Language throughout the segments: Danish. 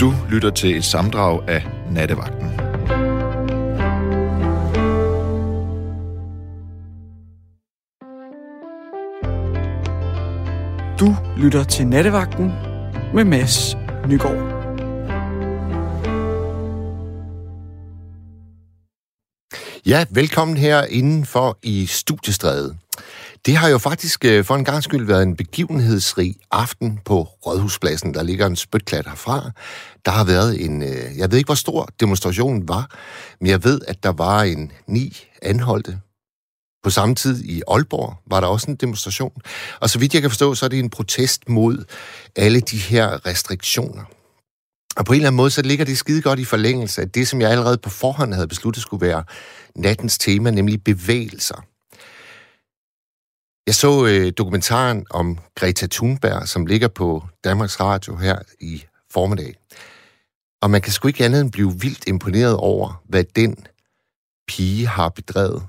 Du lytter til et samdrag af Nattevagten. Du lytter til Nattevagten med Mads Nygaard. Ja, velkommen her indenfor i Studiestræde. Det har jo faktisk øh, for en gang skyld været en begivenhedsrig aften på Rådhuspladsen. Der ligger en spytklat herfra. Der har været en, øh, jeg ved ikke hvor stor demonstrationen var, men jeg ved, at der var en ni anholdte. På samme tid i Aalborg var der også en demonstration. Og så vidt jeg kan forstå, så er det en protest mod alle de her restriktioner. Og på en eller anden måde, så ligger det skide godt i forlængelse af det, som jeg allerede på forhånd havde besluttet skulle være nattens tema, nemlig bevægelser. Jeg så øh, dokumentaren om Greta Thunberg, som ligger på Danmarks Radio her i formiddag. Og man kan sgu ikke andet end blive vildt imponeret over, hvad den pige har bedrevet.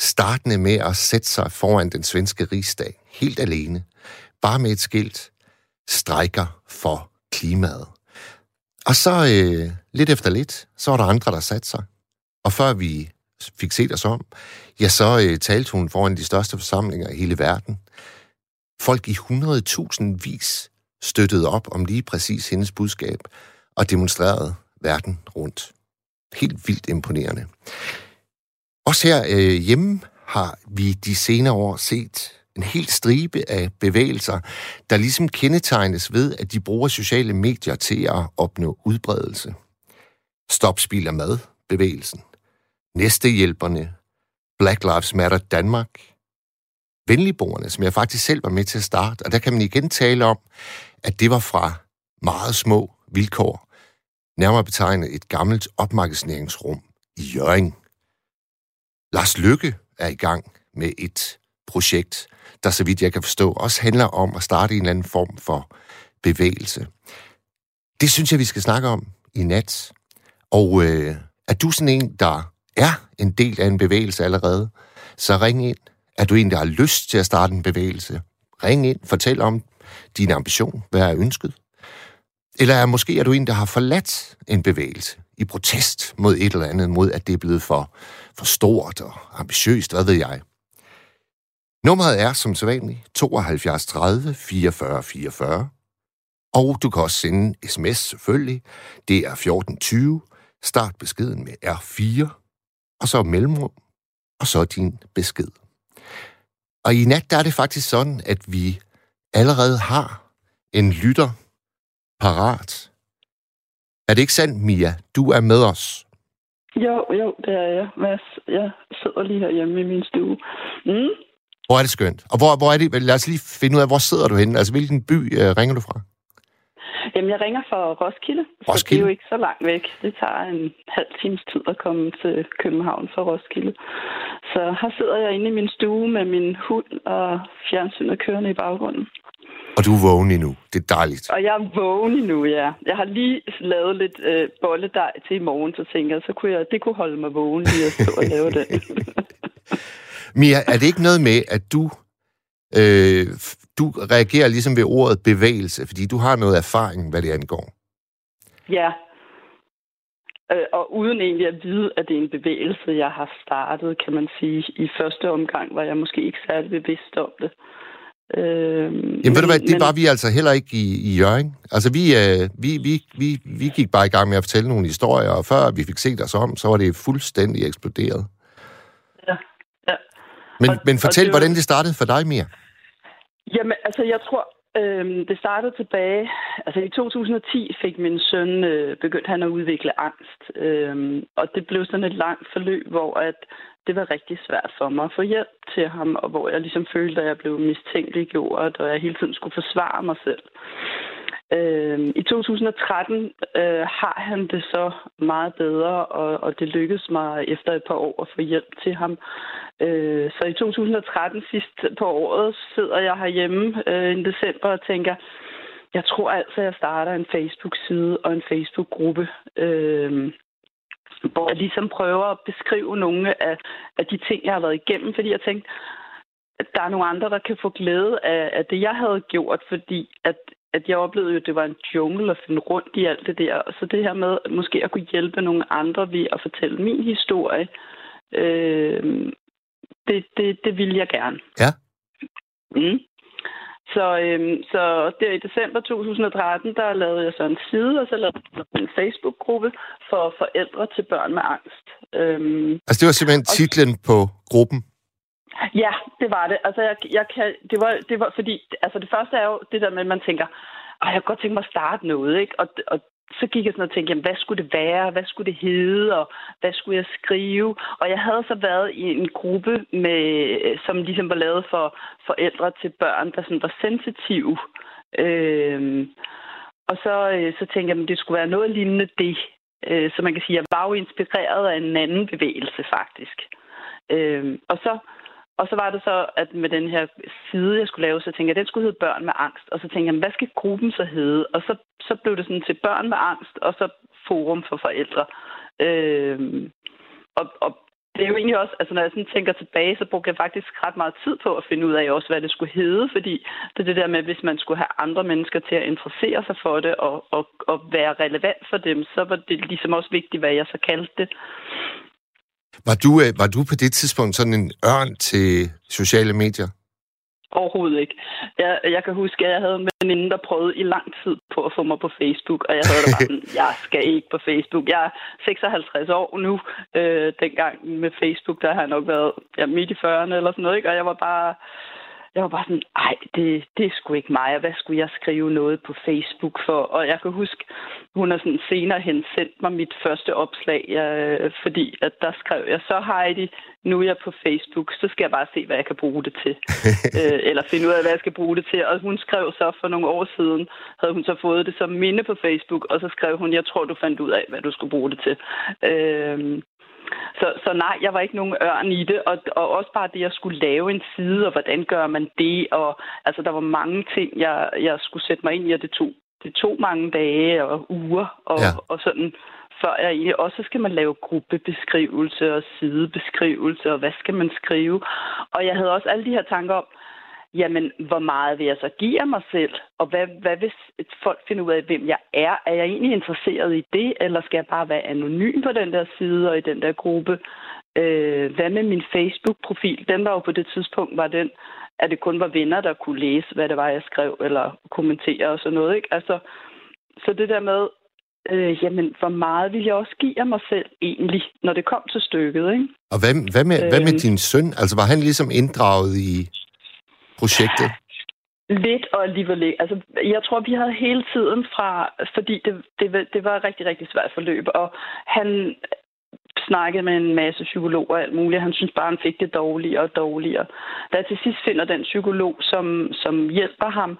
Startende med at sætte sig foran den svenske rigsdag, helt alene, bare med et skilt, strejker for klimaet. Og så øh, lidt efter lidt, så var der andre, der satte sig. Og før vi fik set os om, ja, så øh, talte hun foran de største forsamlinger i hele verden. Folk i 100.000 vis støttede op om lige præcis hendes budskab og demonstrerede verden rundt. Helt vildt imponerende. Også her øh, hjemme har vi de senere år set en helt stribe af bevægelser, der ligesom kendetegnes ved, at de bruger sociale medier til at opnå udbredelse. Stop spil af mad, bevægelsen. Næstehjælperne, Black Lives Matter Danmark, Venligboerne, som jeg faktisk selv var med til at starte, og der kan man igen tale om, at det var fra meget små vilkår, nærmere betegnet et gammelt opmagasineringsrum i Jøring. Lars Lykke er i gang med et projekt, der så vidt jeg kan forstå, også handler om at starte en eller anden form for bevægelse. Det synes jeg, vi skal snakke om i nat. Og øh, er du sådan en, der er en del af en bevægelse allerede, så ring ind. Er du en, der har lyst til at starte en bevægelse? Ring ind, fortæl om din ambition, hvad er ønsket. Eller er måske er du en, der har forladt en bevægelse i protest mod et eller andet, mod at det er blevet for, for stort og ambitiøst, hvad ved jeg. Nummeret er som sædvanligt 72 30 44 44. Og du kan også sende sms selvfølgelig. Det er 1420. Start beskeden med R4 og så mellemrum, og så din besked. Og i nat der er det faktisk sådan, at vi allerede har en lytter parat. Er det ikke sandt, Mia? Du er med os. Jo, jo, det er jeg, Mads. Jeg sidder lige herhjemme i min stue. Mm. Hvor er det skønt. Og hvor, hvor er det? Lad os lige finde ud af, hvor sidder du henne? Altså, hvilken by uh, ringer du fra? Jamen, jeg ringer fra Roskilde, Roskilde, så det er jo ikke så langt væk. Det tager en halv times tid at komme til København fra Roskilde. Så her sidder jeg inde i min stue med min hund og fjernsynet kørende i baggrunden. Og du er vågen endnu. Det er dejligt. Og jeg er vågen endnu, ja. Jeg har lige lavet lidt øh, bolledej til i morgen, så tænker jeg, så kunne jeg, det kunne holde mig vågen lige at stå og lave det. Mia, er det ikke noget med, at du øh, du reagerer ligesom ved ordet bevægelse, fordi du har noget erfaring, hvad det angår. Ja. Øh, og uden egentlig at vide, at det er en bevægelse, jeg har startet, kan man sige. I første omgang var jeg måske ikke særlig bevidst om det. Øh, Jamen ved du hvad, det men... var vi altså heller ikke i, i Jørgen. Altså vi, øh, vi, vi, vi, vi gik bare i gang med at fortælle nogle historier, og før vi fik set os om, så var det fuldstændig eksploderet. Ja, ja. Men, og, men fortæl, det var... hvordan det startede for dig, Mia. Jamen, altså, jeg tror, øh, det startede tilbage... Altså, i 2010 fik min søn... Øh, begyndt han at udvikle angst. Øh, og det blev sådan et langt forløb, hvor at det var rigtig svært for mig at få hjælp til ham, og hvor jeg ligesom følte, at jeg blev mistænkeliggjort, og jeg hele tiden skulle forsvare mig selv. Øh, I 2013 øh, har han det så meget bedre, og, og det lykkedes mig efter et par år at få hjælp til ham. Øh, så i 2013, sidst på året, sidder jeg herhjemme øh, i december og tænker, jeg tror altså, jeg starter en Facebook-side og en Facebook-gruppe. Øh, hvor jeg ligesom prøver at beskrive nogle af, af de ting, jeg har været igennem, fordi jeg tænkte, at der er nogle andre, der kan få glæde af, af det, jeg havde gjort, fordi at at jeg oplevede jo, at det var en jungle at finde rundt i alt det der. Så det her med måske at kunne hjælpe nogle andre ved at fortælle min historie, øh, det, det, det vil jeg gerne. Ja. Mm. Så, øhm, så der i december 2013, der lavede jeg så en side, og så lavede jeg en Facebook-gruppe for forældre til børn med angst. Øhm, altså det var simpelthen titlen på gruppen? Ja, det var det. Altså, jeg, jeg kan, det, var, det var fordi, altså det første er jo det der med, at man tænker, jeg kunne godt tænke mig at starte noget, ikke? Og, og så gik jeg sådan og tænkte, jamen, hvad skulle det være? Hvad skulle det hedde? Og hvad skulle jeg skrive? Og jeg havde så været i en gruppe, med, som ligesom var lavet for forældre til børn, der sådan var sensitive. Øhm, og så, øh, så tænkte jeg, at det skulle være noget lignende det. Øh, så man kan sige, at jeg var jo inspireret af en anden bevægelse, faktisk. Øhm, og så og så var det så, at med den her side, jeg skulle lave, så tænkte jeg, at den skulle hedde Børn med angst. Og så tænkte jeg, hvad skal gruppen så hedde? Og så, så blev det sådan til Børn med angst, og så Forum for Forældre. Øhm, og, og det er jo egentlig også, altså når jeg sådan tænker tilbage, så brugte jeg faktisk ret meget tid på at finde ud af også, hvad det skulle hedde, fordi det er det der med, hvis man skulle have andre mennesker til at interessere sig for det og, og, og være relevant for dem, så var det ligesom også vigtigt, hvad jeg så kaldte det. Var du, øh, var du på det tidspunkt sådan en ørn til sociale medier? Overhovedet ikke. Jeg, jeg kan huske, at jeg havde en veninde, der prøvede i lang tid på at få mig på Facebook, og jeg havde det bare sådan, jeg skal ikke på Facebook. Jeg er 56 år nu. Øh, dengang med Facebook, der har jeg nok været ja, midt i 40'erne eller sådan noget, ikke? og jeg var bare jeg var bare sådan, ej, det, det er sgu ikke mig, og hvad skulle jeg skrive noget på Facebook for? Og jeg kan huske, hun har sådan senere hen sendt mig mit første opslag, øh, fordi at der skrev jeg, så Heidi, nu er jeg på Facebook, så skal jeg bare se, hvad jeg kan bruge det til. øh, eller finde ud af, hvad jeg skal bruge det til. Og hun skrev så for nogle år siden, havde hun så fået det som minde på Facebook, og så skrev hun, jeg tror, du fandt ud af, hvad du skulle bruge det til. Øh, så, så nej, jeg var ikke nogen ørn i det, og, og også bare det, at skulle lave en side, og hvordan gør man det, og altså, der var mange ting, jeg, jeg skulle sætte mig ind i, og det tog, det tog mange dage og uger, og, ja. og sådan, før jeg også skal man lave gruppebeskrivelse og sidebeskrivelse, og hvad skal man skrive, og jeg havde også alle de her tanker om, jamen, hvor meget vil jeg så give af mig selv? Og hvad, hvad hvis folk finder ud af, hvem jeg er? Er jeg egentlig interesseret i det, eller skal jeg bare være anonym på den der side og i den der gruppe? Øh, hvad med min Facebook-profil? Den var jo på det tidspunkt, var den, at det kun var venner, der kunne læse, hvad det var, jeg skrev, eller kommentere og sådan noget. Ikke? Altså, så det der med, øh, jamen, hvor meget vil jeg også give af mig selv egentlig, når det kom til stykket, ikke? Og hvad, hvad, med, øh, hvad med øhm. din søn? Altså, var han ligesom inddraget i, projektet? Lidt og alligevel ikke. Altså, jeg tror, vi havde hele tiden fra, fordi det, det, det var et rigtig, rigtig svært forløb, og han snakkede med en masse psykologer og alt muligt. Han synes bare, han fik det dårligere og dårligere. Da jeg til sidst finder den psykolog, som, som hjælper ham,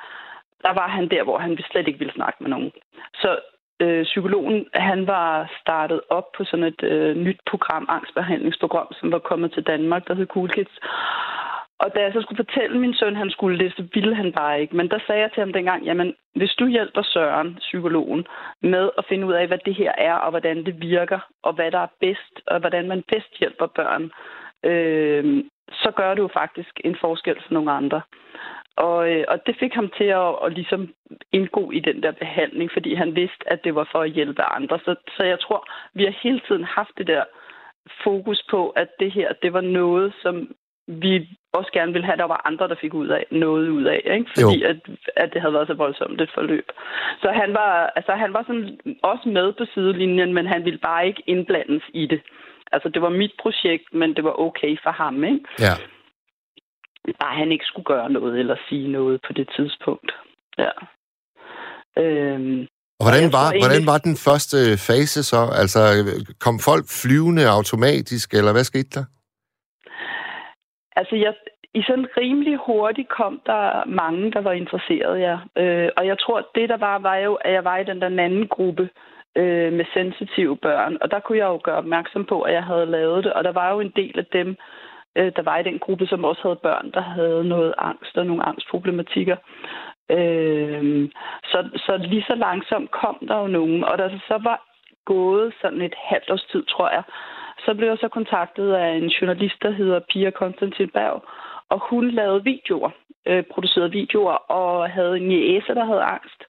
der var han der, hvor han slet ikke ville snakke med nogen. Så øh, psykologen, han var startet op på sådan et øh, nyt program, angstbehandlingsprogram, som var kommet til Danmark, der hed Cool Kids. Og da jeg så skulle fortælle min søn, han skulle det, så ville han bare ikke. Men der sagde jeg til ham dengang, jamen, hvis du hjælper Søren, psykologen, med at finde ud af, hvad det her er, og hvordan det virker, og hvad der er bedst, og hvordan man bedst hjælper børn, øh, så gør du faktisk en forskel for nogle andre. Og, øh, og det fik ham til at, at ligesom indgå i den der behandling, fordi han vidste, at det var for at hjælpe andre. Så, så jeg tror, vi har hele tiden haft det der fokus på, at det her, det var noget, som vi også gerne ville have, at der var andre, der fik ud af, noget ud af, ikke? fordi at, at det havde været så voldsomt et forløb. Så han var, altså, han var sådan også med på sidelinjen, men han ville bare ikke indblandes i det. Altså, det var mit projekt, men det var okay for ham, ikke? Ja. Bare han ikke skulle gøre noget eller sige noget på det tidspunkt. Ja. Øhm, og hvordan var, egentlig... hvordan var den første fase så? Altså, kom folk flyvende automatisk, eller hvad skete der? Altså, jeg, i sådan rimelig hurtigt kom der mange, der var interesseret, ja. Øh, og jeg tror, det der var, var jo, at jeg var i den der anden gruppe øh, med sensitive børn. Og der kunne jeg jo gøre opmærksom på, at jeg havde lavet det. Og der var jo en del af dem, øh, der var i den gruppe, som også havde børn, der havde noget angst og nogle angstproblematikker. Øh, så, så lige så langsomt kom der jo nogen. Og der så var gået sådan et halvt års tid, tror jeg, så blev jeg så kontaktet af en journalist, der hedder Pia Konstantin Berg, og hun lavede videoer, øh, producerede videoer, og havde en jæse, der havde angst.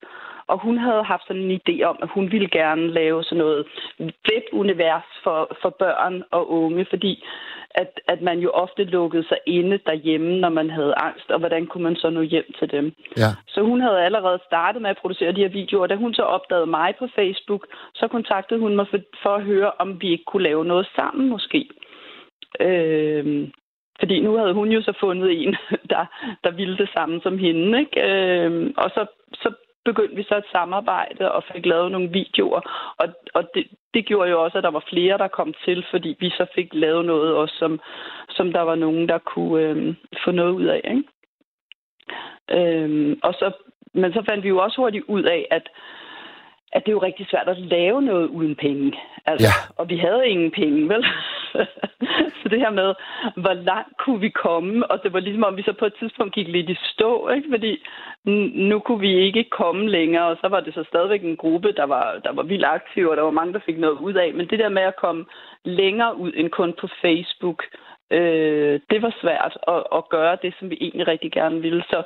Og hun havde haft sådan en idé om, at hun ville gerne lave sådan noget webunivers for, for børn og unge, fordi at, at man jo ofte lukkede sig inde derhjemme, når man havde angst, og hvordan kunne man så nå hjem til dem. Ja. Så hun havde allerede startet med at producere de her videoer. Da hun så opdagede mig på Facebook, så kontaktede hun mig for, for at høre, om vi ikke kunne lave noget sammen måske. Øh, fordi nu havde hun jo så fundet en, der, der ville det samme som hende. Ikke? Øh, og så, så begyndte vi så et samarbejde og fik lavet nogle videoer. Og, og det, det gjorde jo også, at der var flere, der kom til, fordi vi så fik lavet noget også, som, som der var nogen, der kunne øh, få noget ud af. Ikke? Øh, og så, men så fandt vi jo også hurtigt ud af, at at det er jo rigtig svært at lave noget uden penge. Altså, Ja. Og vi havde ingen penge, vel? så det her med, hvor langt kunne vi komme? Og det var ligesom om, vi så på et tidspunkt gik lidt i stå, ikke? Fordi nu kunne vi ikke komme længere, og så var det så stadigvæk en gruppe, der var, der var vildt aktiv, og der var mange, der fik noget ud af. Men det der med at komme længere ud end kun på Facebook, øh, det var svært at, at gøre det, som vi egentlig rigtig gerne ville. Så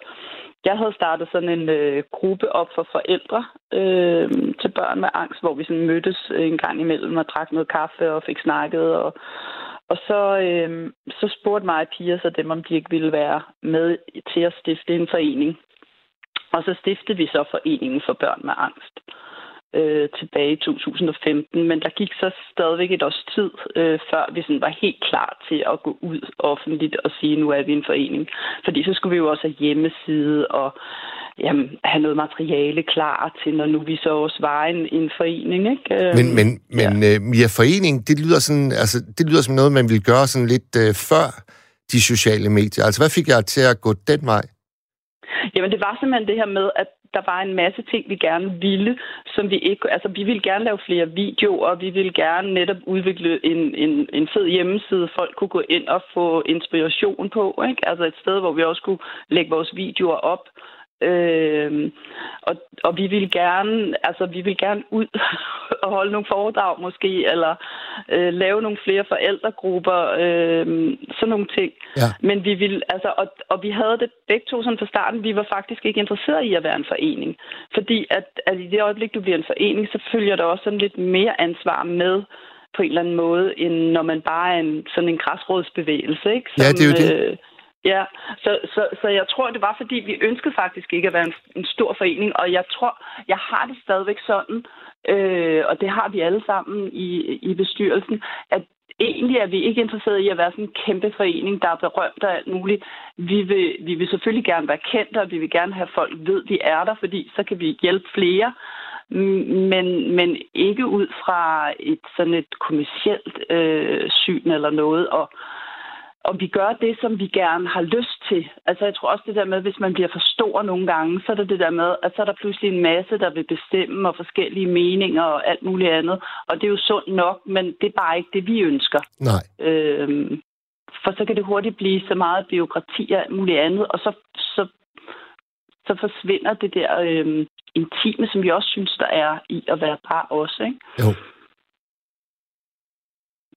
jeg havde startet sådan en øh, gruppe op for forældre øh, til børn med angst, hvor vi sådan mødtes øh, en gang imellem og drak noget kaffe og fik snakket. Og, og så, øh, så spurgte mig og piger så dem, om de ikke ville være med til at stifte en forening. Og så stiftede vi så Foreningen for Børn med Angst øh, tilbage i 2015. Men der gik så stadigvæk et års tid, øh, før vi sådan var helt klar til at gå ud offentligt og sige, nu er vi en forening. Fordi så skulle vi jo også have hjemmeside og jamen, have noget materiale klar til, når nu vi så også var en, en forening. Ikke? Øh, Men, men, men ja. Mia, forening, det lyder, sådan, altså, det lyder som noget, man ville gøre sådan lidt øh, før de sociale medier. Altså, hvad fik jeg til at gå den vej? Jamen, det var simpelthen det her med, at der var en masse ting, vi gerne ville, som vi ikke... Altså, vi ville gerne lave flere videoer, vi ville gerne netop udvikle en, en, en fed hjemmeside, folk kunne gå ind og få inspiration på, ikke? Altså et sted, hvor vi også kunne lægge vores videoer op. Øh, og, og vi vil gerne, altså vi vil gerne ud og holde nogle foredrag måske, eller øh, lave nogle flere forældregrupper, øh, sådan nogle ting. Ja. Men vi vil, altså, og, og vi havde det begge to sådan fra starten, vi var faktisk ikke interesseret i at være en forening. Fordi at, at i det øjeblik, du bliver en forening, så følger der også sådan lidt mere ansvar med på en eller anden måde, end når man bare er en, sådan en græsrådsbevægelse, ikke? Ja, det er jo det. Øh, Ja, så, så, så jeg tror, det var, fordi vi ønskede faktisk ikke at være en, en stor forening, og jeg tror, jeg har det stadigvæk sådan, øh, og det har vi alle sammen i, i bestyrelsen, at egentlig er vi ikke interesseret i at være sådan en kæmpe forening, der er berømt og alt muligt. Vi vil, vi vil selvfølgelig gerne være kendt, og vi vil gerne have folk ved, vi er der, fordi så kan vi hjælpe flere men, men ikke ud fra et sådan et kommersielt øh, syn eller noget. Og, og vi gør det, som vi gerne har lyst til. Altså jeg tror også det der med, hvis man bliver for stor nogle gange, så er det det der med, at så er der pludselig en masse, der vil bestemme, og forskellige meninger og alt muligt andet. Og det er jo sundt nok, men det er bare ikke det, vi ønsker. Nej. Øhm, for så kan det hurtigt blive så meget byråkrati og alt muligt andet, og så, så, så forsvinder det der øhm, intime, som vi også synes, der er i at være bare os. Ikke? Jo.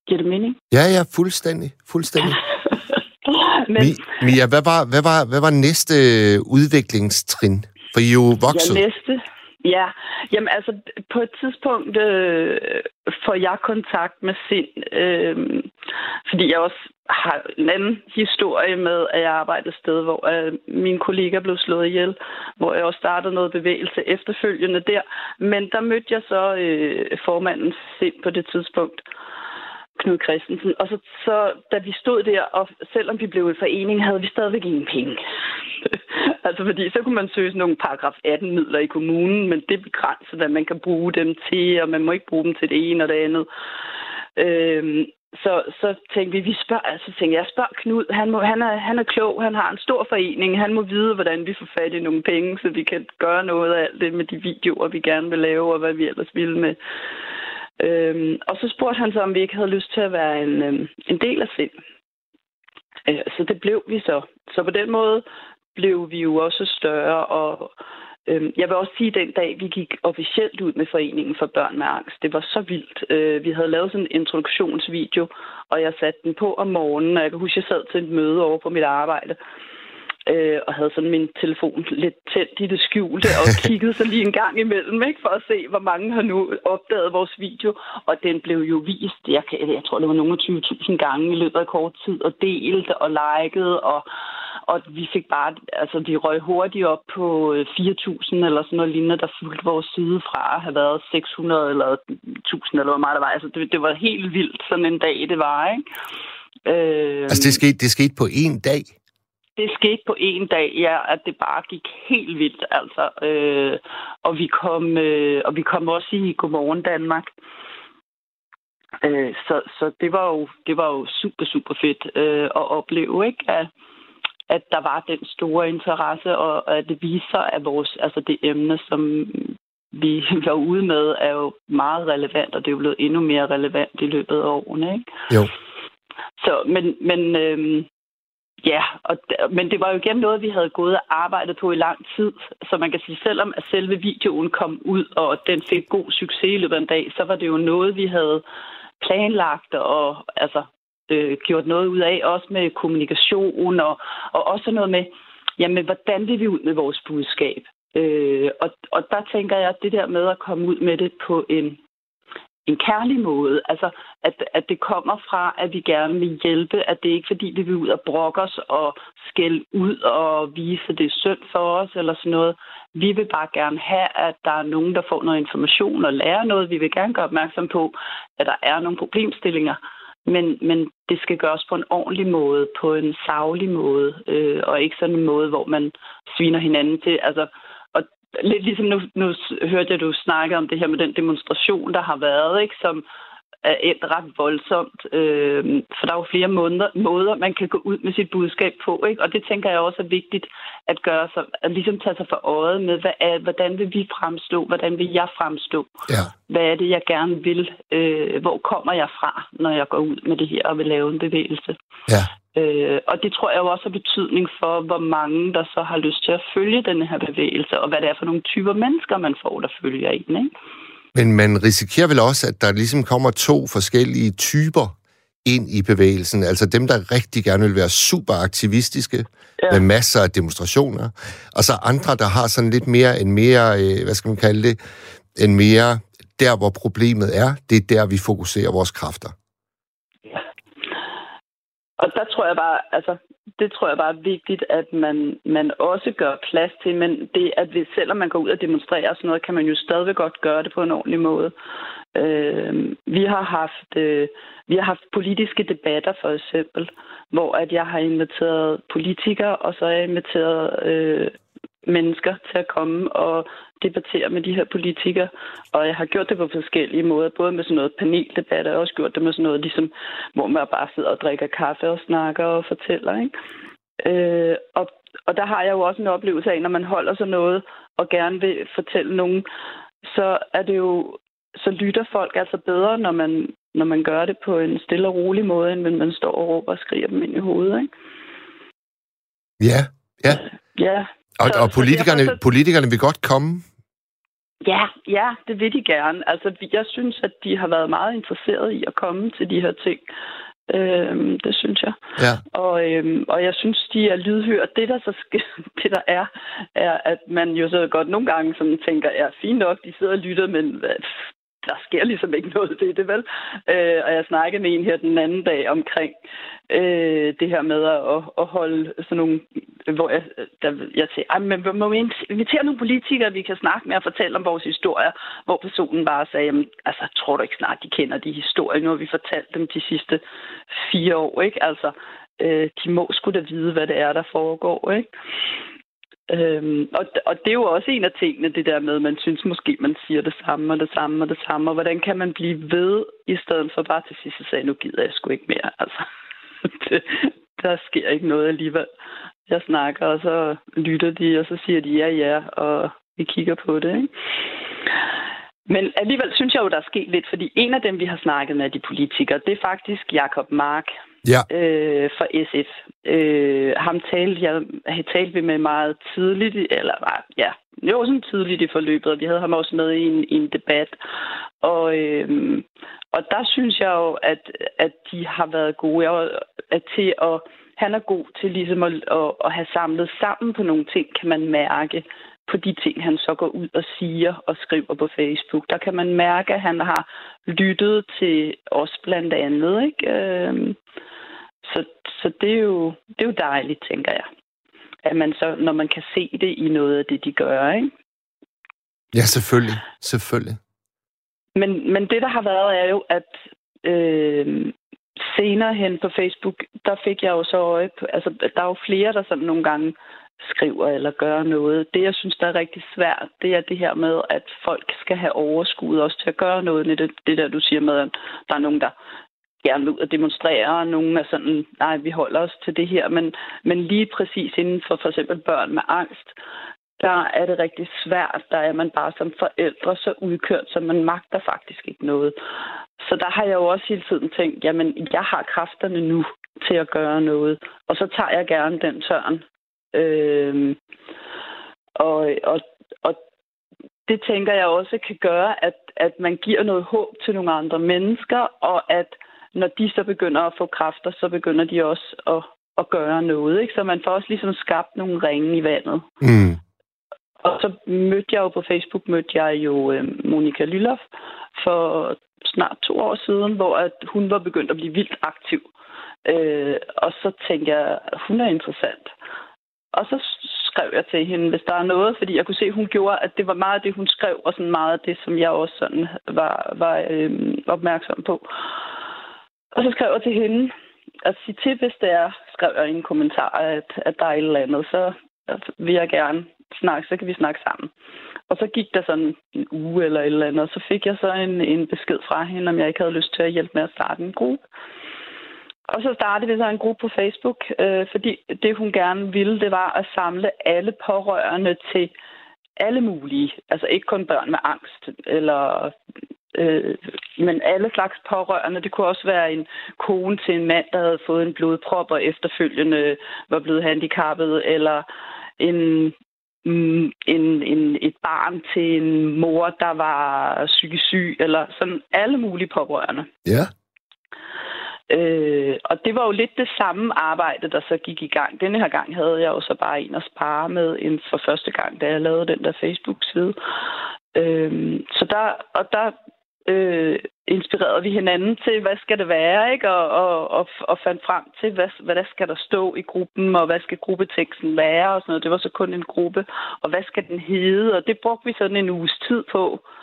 Giver det mening? Ja, ja, fuldstændig. Fuldstændig. Men, Mi, Mia, hvad var, hvad, var, hvad var næste udviklingstrin? For I er jo vokset. Ja, næste. Ja, jamen altså på et tidspunkt øh, får jeg kontakt med Sind, øh, fordi jeg også har en anden historie med, at jeg arbejdede et sted, hvor øh, min kollega blev slået ihjel, hvor jeg også startede noget bevægelse efterfølgende der. Men der mødte jeg så øh, formanden Sind på det tidspunkt, Knud Christensen. Og så, så da vi stod der, og selvom vi blev en forening, havde vi stadigvæk ingen penge. altså fordi så kunne man søge sådan nogle paragraf 18 midler i kommunen, men det begrænser, hvad man kan bruge dem til, og man må ikke bruge dem til det ene og det andet. Øhm, så, så tænkte vi, vi spørger, altså tænkte jeg, spørg Knud, han, må, han, er, han er klog, han har en stor forening, han må vide, hvordan vi får fat i nogle penge, så vi kan gøre noget af alt det med de videoer, vi gerne vil lave, og hvad vi ellers vil med. Øhm, og så spurgte han så, om vi ikke havde lyst til at være en, øhm, en del af sind. Øh, så det blev vi så. Så på den måde blev vi jo også større, og øhm, jeg vil også sige, at den dag, vi gik officielt ud med Foreningen for Børn med Angst, det var så vildt. Øh, vi havde lavet sådan en introduktionsvideo, og jeg satte den på om morgenen, og jeg kan huske, at jeg sad til et møde over på mit arbejde øh, og havde sådan min telefon lidt tændt i det skjulte, og kiggede så lige en gang imellem, ikke, for at se, hvor mange har nu opdaget vores video. Og den blev jo vist, jeg, kan, jeg tror, det var nogle 20.000 gange i løbet af kort tid, og delt og liket, og, og vi fik bare, altså vi røg hurtigt op på 4.000 øh, eller sådan noget lignende, der fulgte vores side fra at have været 600 eller 1.000 eller hvor meget der var. Altså det, det var helt vildt sådan en dag, det var, ikke? Øh, altså det skete, det skete på en dag? Det skete på en dag, ja, at det bare gik helt vildt, altså. Øh, og, vi kom, øh, og vi kom også i Godmorgen Danmark. Øh, så, så det var jo det var jo super, super fedt øh, at opleve, ikke? At, at der var den store interesse, og at det viser, at vores, altså det emne, som vi var ude med, er jo meget relevant, og det er jo blevet endnu mere relevant i løbet af årene, ikke? Jo. Så, men, men øh, Ja, og, men det var jo igen noget, vi havde gået og arbejdet på i lang tid. Så man kan sige, selvom at selve videoen kom ud, og den fik god succes i løbet af en dag, så var det jo noget, vi havde planlagt og altså, øh, gjort noget ud af, også med kommunikation og, og også noget med, jamen, hvordan vil vi ud med vores budskab? Øh, og, og der tænker jeg, at det der med at komme ud med det på en en kærlig måde. Altså, at, at det kommer fra, at vi gerne vil hjælpe, at det ikke fordi, vi vil ud og brokke os og skælde ud og vise, at det er synd for os eller sådan noget. Vi vil bare gerne have, at der er nogen, der får noget information og lærer noget. Vi vil gerne gøre opmærksom på, at der er nogle problemstillinger. Men, men det skal gøres på en ordentlig måde, på en savlig måde, øh, og ikke sådan en måde, hvor man sviner hinanden til. Altså, lidt ligesom nu, nu hørte jeg, du snakke om det her med den demonstration, der har været, ikke, som er endt ret voldsomt. Øh, for der er jo flere måneder, måder, man kan gå ud med sit budskab på. Ikke? Og det tænker jeg også er vigtigt at gøre sig, at ligesom tage sig for øjet med, hvad er, hvordan vil vi fremstå? Hvordan vil jeg fremstå? Ja. Hvad er det, jeg gerne vil? Øh, hvor kommer jeg fra, når jeg går ud med det her og vil lave en bevægelse? Ja. Øh, og det tror jeg jo også har betydning for, hvor mange der så har lyst til at følge den her bevægelse, og hvad det er for nogle typer mennesker, man får, der følger en. Ikke? Men man risikerer vel også, at der ligesom kommer to forskellige typer ind i bevægelsen. Altså dem, der rigtig gerne vil være super aktivistiske, ja. med masser af demonstrationer, og så andre, der har sådan lidt mere en mere, øh, hvad skal man kalde det, en mere der, hvor problemet er, det er der, vi fokuserer vores kræfter. Og der tror jeg bare, altså, det tror jeg bare er vigtigt, at man, man også gør plads til, men det, at hvis, selvom man går ud og demonstrerer og sådan noget, kan man jo stadigvæk godt gøre det på en ordentlig måde. Øh, vi har haft øh, vi har haft politiske debatter for eksempel, hvor at jeg har inviteret politikere, og så har jeg inviteret øh, mennesker til at komme og debattere med de her politikere. Og jeg har gjort det på forskellige måder, både med sådan noget paneldebat, og også gjort det med sådan noget, ligesom, hvor man bare sidder og drikker kaffe og snakker og fortæller. Ikke? Øh, og, og der har jeg jo også en oplevelse af, når man holder sig noget og gerne vil fortælle nogen, så er det jo så lytter folk altså bedre, når man, når man gør det på en stille og rolig måde, end når man står og råber og skriger dem ind i hovedet. Ikke? Ja, ja. Ja, og, så, og politikerne, så politikerne vil godt komme? Ja, ja, det vil de gerne. Altså, jeg synes, at de har været meget interesserede i at komme til de her ting. Øhm, det synes jeg. Ja. Og, øhm, og jeg synes, de er lydhøre. Det, der så sker, det der er, er, at man jo så godt nogle gange sådan tænker, ja, fint nok, de sidder og lytter, men hvad, der sker ligesom ikke noget ved det, vel? Øh, og jeg snakkede med en her den anden dag omkring øh, det her med at, at holde sådan nogle, hvor jeg, der, jeg siger, men må vi invitere nogle politikere, vi kan snakke med og fortælle om vores historier, hvor personen bare sagde, jamen, altså, tror du ikke snart, de kender de historier, nu har vi fortalt dem de sidste fire år, ikke? Altså, øh, de må skulle da vide, hvad det er, der foregår, ikke? Øhm, og, og det er jo også en af tingene, det der med, at man synes måske, man siger det samme og det samme og det samme, og hvordan kan man blive ved, i stedet for bare til sidst at sige, nu gider jeg sgu ikke mere. Altså, det, der sker ikke noget alligevel. Jeg snakker, og så lytter de, og så siger de ja, ja, og vi kigger på det. Ikke? Men alligevel synes jeg jo, der er sket lidt, fordi en af dem, vi har snakket med, de politikere, det er faktisk Jakob Mark ja. øh, for SF. Øh, ham talte jeg, jeg talte vi med meget tidligt, eller ja, jo sådan tidligt i forløbet, og vi havde ham også med i en, i en debat. Og, øh, og der synes jeg jo, at, at de har været gode jeg, at til at han er god til ligesom at, at, at have samlet sammen på nogle ting, kan man mærke på de ting, han så går ud og siger og skriver på Facebook. Der kan man mærke, at han har lyttet til os blandt andet. Ikke? Øhm, så, så det, er jo, det er jo dejligt, tænker jeg. At man så, når man kan se det i noget af det, de gør, ikke? Ja, selvfølgelig. Selvfølgelig. Men, men det, der har været, er jo, at øh, senere hen på Facebook, der fik jeg jo så øje på, altså der er jo flere, der sådan nogle gange skriver eller gør noget. Det, jeg synes, der er rigtig svært, det er det her med, at folk skal have overskud også til at gøre noget. Det, det der, du siger med, at der er nogen, der gerne vil ud og demonstrere, og nogen er sådan, nej, vi holder os til det her. Men, men lige præcis inden for for eksempel børn med angst, der er det rigtig svært. Der er man bare som forældre så udkørt, så man magter faktisk ikke noget. Så der har jeg jo også hele tiden tænkt, jamen, jeg har kræfterne nu til at gøre noget. Og så tager jeg gerne den tørn. Øh, og, og, og det tænker jeg også kan gøre, at, at man giver noget håb til nogle andre mennesker, og at når de så begynder at få kræfter, så begynder de også at, at gøre noget. Ikke? Så man får også ligesom skabt nogle ringe i vandet. Mm. Og så mødte jeg jo på Facebook, mødte jeg jo øh, Monika Lylloff for snart to år siden, hvor at hun var begyndt at blive vildt aktiv. Øh, og så tænkte jeg, hun er interessant. Og så skrev jeg til hende, hvis der er noget, fordi jeg kunne se, at hun gjorde, at det var meget af det, hun skrev, og sådan meget af det, som jeg også sådan var, var øhm, opmærksom på. Og så skrev jeg til hende, at sige til, hvis det er, skrev jeg i en kommentar, at, at der er et eller andet, så vil jeg gerne snakke, så kan vi snakke sammen. Og så gik der sådan en uge eller et eller andet, og så fik jeg så en, en besked fra hende, om jeg ikke havde lyst til at hjælpe med at starte en gruppe. Og så startede vi så en gruppe på Facebook, øh, fordi det hun gerne ville, det var at samle alle pårørende til alle mulige, altså ikke kun børn med angst, eller, øh, men alle slags pårørende. Det kunne også være en kone til en mand, der havde fået en blodprop og efterfølgende var blevet handicappet, eller en mm, en, en, et barn til en mor, der var psykisk syg, eller sådan alle mulige pårørende. Ja. Øh, og det var jo lidt det samme arbejde, der så gik i gang. Denne her gang havde jeg jo så bare en at spare med en for første gang, da jeg lavede den der Facebook-side. Øh, så der, og der øh, inspirerede vi hinanden til, hvad skal det være, ikke? Og, og, og, og fandt frem til, hvad, hvad der skal der stå i gruppen, og hvad skal gruppeteksten være, og sådan noget. Det var så kun en gruppe, og hvad skal den hedde, og det brugte vi sådan en uges tid på øh,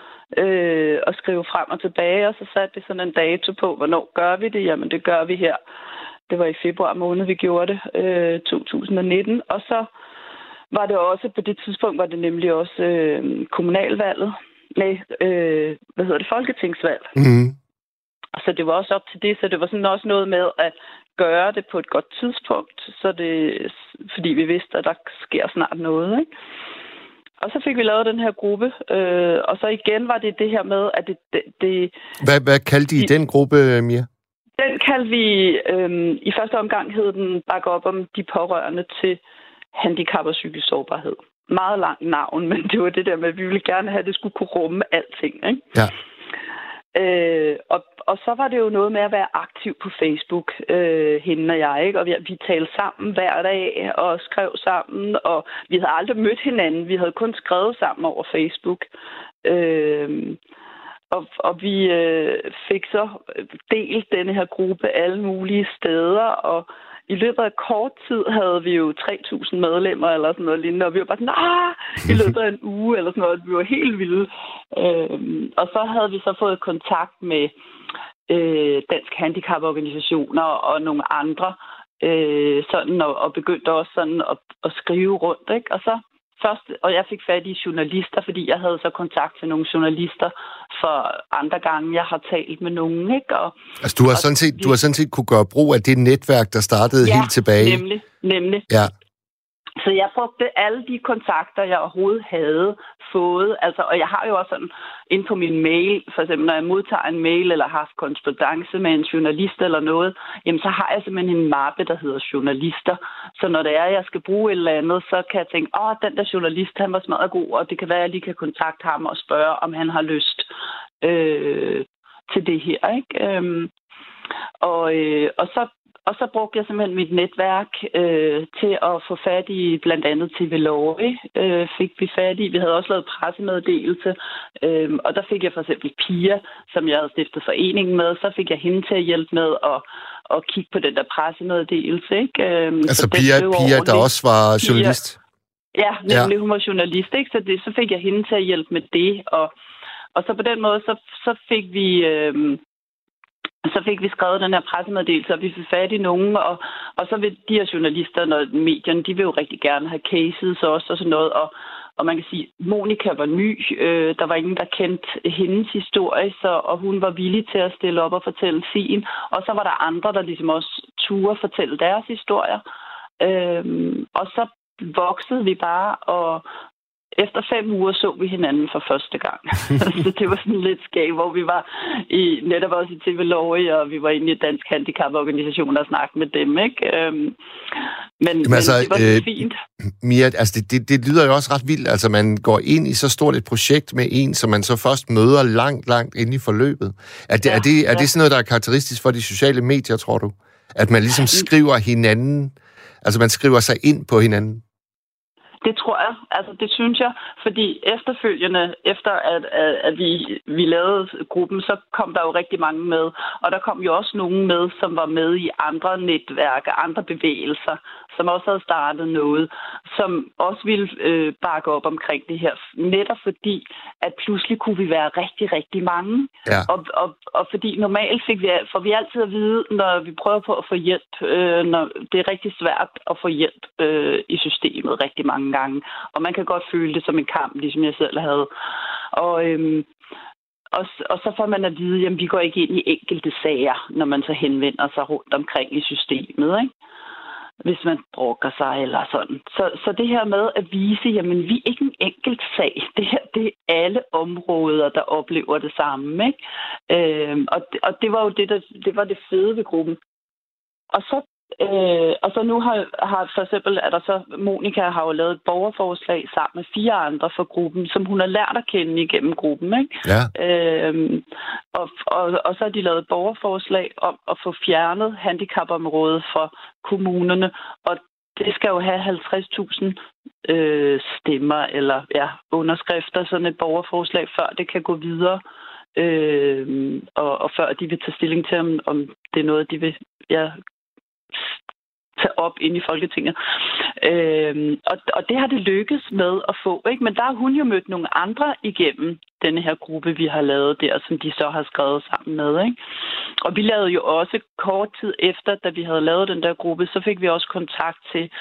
at skrive frem og tilbage, og så satte vi sådan en dato på, hvornår gør vi det? Jamen, det gør vi her. Det var i februar måned, vi gjorde det, øh, 2019, og så var det også, på det tidspunkt var det nemlig også øh, kommunalvalget, med, øh, hvad hedder det, folketingsvalg. Mm. Så det var også op til det, så det var sådan også noget med at gøre det på et godt tidspunkt, så det, fordi vi vidste, at der sker snart noget. Ikke? Og så fik vi lavet den her gruppe, øh, og så igen var det det her med, at det... det, det hvad, hvad kaldte I de, den gruppe, Mia? Den kaldte vi, øh, i første omgang hed den Bakke op om de pårørende til handicap og psykisk sårbarhed meget langt navn, men det var det der med, at vi ville gerne have, at det skulle kunne rumme alting. Ikke? Ja. Øh, og, og så var det jo noget med at være aktiv på Facebook, øh, hende og jeg, ikke? Og vi, vi talte sammen hver dag og skrev sammen, og vi havde aldrig mødt hinanden. Vi havde kun skrevet sammen over Facebook. Øh, og, og vi øh, fik så delt denne her gruppe alle mulige steder, og i løbet af kort tid havde vi jo 3.000 medlemmer eller sådan noget lignende, og vi var bare sådan, ah, i løbet af en uge eller sådan noget, vi var helt vilde. Øhm, og så havde vi så fået kontakt med øh, Dansk Handicaporganisationer og nogle andre, øh, sådan, og, og begyndte også sådan at, at skrive rundt, ikke? Og så først, og jeg fik fat i journalister, fordi jeg havde så kontakt til nogle journalister for andre gange, jeg har talt med nogen. Ikke? Og, altså, du har, og, sådan set, du har sådan set kunne gøre brug af det netværk, der startede ja, helt tilbage. nemlig. nemlig. Ja. Så jeg brugte alle de kontakter, jeg overhovedet havde fået. Altså, og jeg har jo også sådan ind på min mail, for eksempel når jeg modtager en mail eller har haft korrespondence med en journalist eller noget, jamen så har jeg simpelthen en mappe, der hedder journalister. Så når det er, at jeg skal bruge et eller andet, så kan jeg tænke, åh, den der journalist, han var smadret god, og det kan være, at jeg lige kan kontakte ham og spørge, om han har lyst øh, til det her. Ikke? Øhm, og, øh, og så og så brugte jeg simpelthen mit netværk øh, til at få fat i blandt andet TV Lorry, øh, fik vi fat i. Vi havde også lavet pressemeddelelse, øh, og der fik jeg for eksempel Pia, som jeg havde stiftet foreningen med, så fik jeg hende til at hjælpe med at, at kigge på den der pressemeddelelse. Ikke? Øh, altså Pia, Pia der også var journalist? Pia, ja, nemlig ja. hun var journalist, ikke? Så, det, så fik jeg hende til at hjælpe med det, og, og så på den måde, så, så fik vi... Øh, så fik vi skrevet den her pressemeddelelse, og vi fik fat i nogen, og, og så vil de her journalister og medierne, de vil jo rigtig gerne have cases også og sådan noget, og, og man kan sige, Monika var ny, øh, der var ingen, der kendte hendes historie, så, og hun var villig til at stille op og fortælle sin, og så var der andre, der ligesom også turde fortælle deres historier, øh, og så voksede vi bare, og, efter fem uger så vi hinanden for første gang. så det var sådan lidt skægt, hvor vi var i, netop også i TV Lorge, og vi var inde i Dansk Handicaporganisation og snakke med dem, ikke? Øhm, men, Jamen, men altså, det var øh, fint. Mia, altså det, det, det lyder jo også ret vildt. Altså man går ind i så stort et projekt med en, som man så først møder langt, langt inde i forløbet. Er det, ja, er det, er ja. det sådan noget, der er karakteristisk for de sociale medier, tror du? At man ligesom skriver hinanden, altså man skriver sig ind på hinanden? Det tror jeg. Altså, det synes jeg. Fordi efterfølgende, efter at, at, at vi, vi lavede gruppen, så kom der jo rigtig mange med. Og der kom jo også nogen med, som var med i andre netværk, andre bevægelser som også havde startet noget, som også ville øh, bakke op omkring det her. Netop fordi, at pludselig kunne vi være rigtig, rigtig mange. Ja. Og, og, og fordi normalt fik vi, får vi altid at vide, når vi prøver på at få hjælp, øh, når det er rigtig svært at få hjælp øh, i systemet rigtig mange gange. Og man kan godt føle det som en kamp, ligesom jeg selv havde. Og, øhm, og, og så får man at vide, at vi går ikke ind i enkelte sager, når man så henvender sig rundt omkring i systemet. Ikke? Hvis man brokker sig eller sådan. Så, så det her med at vise, jamen vi er ikke en enkelt sag. Det her, det er alle områder, der oplever det samme. Ikke? Øhm, og, og det var jo det, der, det var det fede ved gruppen. Og så Øh, og så nu har, har for eksempel, er der så, Monika har jo lavet et borgerforslag sammen med fire andre for gruppen, som hun har lært at kende igennem gruppen. Ikke? Ja. Øh, og, og, og så har de lavet et borgerforslag om at få fjernet handicapområdet fra kommunerne, og det skal jo have 50.000 øh, stemmer eller ja, underskrifter, sådan et borgerforslag, før det kan gå videre. Øh, og, og før de vil tage stilling til, om, om det er noget, de vil ja, tage op ind i Folketinget. Øhm, og, og det har det lykkes med at få. Ikke? Men der har hun jo mødt nogle andre igennem denne her gruppe, vi har lavet der, som de så har skrevet sammen med. Ikke? Og vi lavede jo også kort tid efter, da vi havde lavet den der gruppe, så fik vi også kontakt til,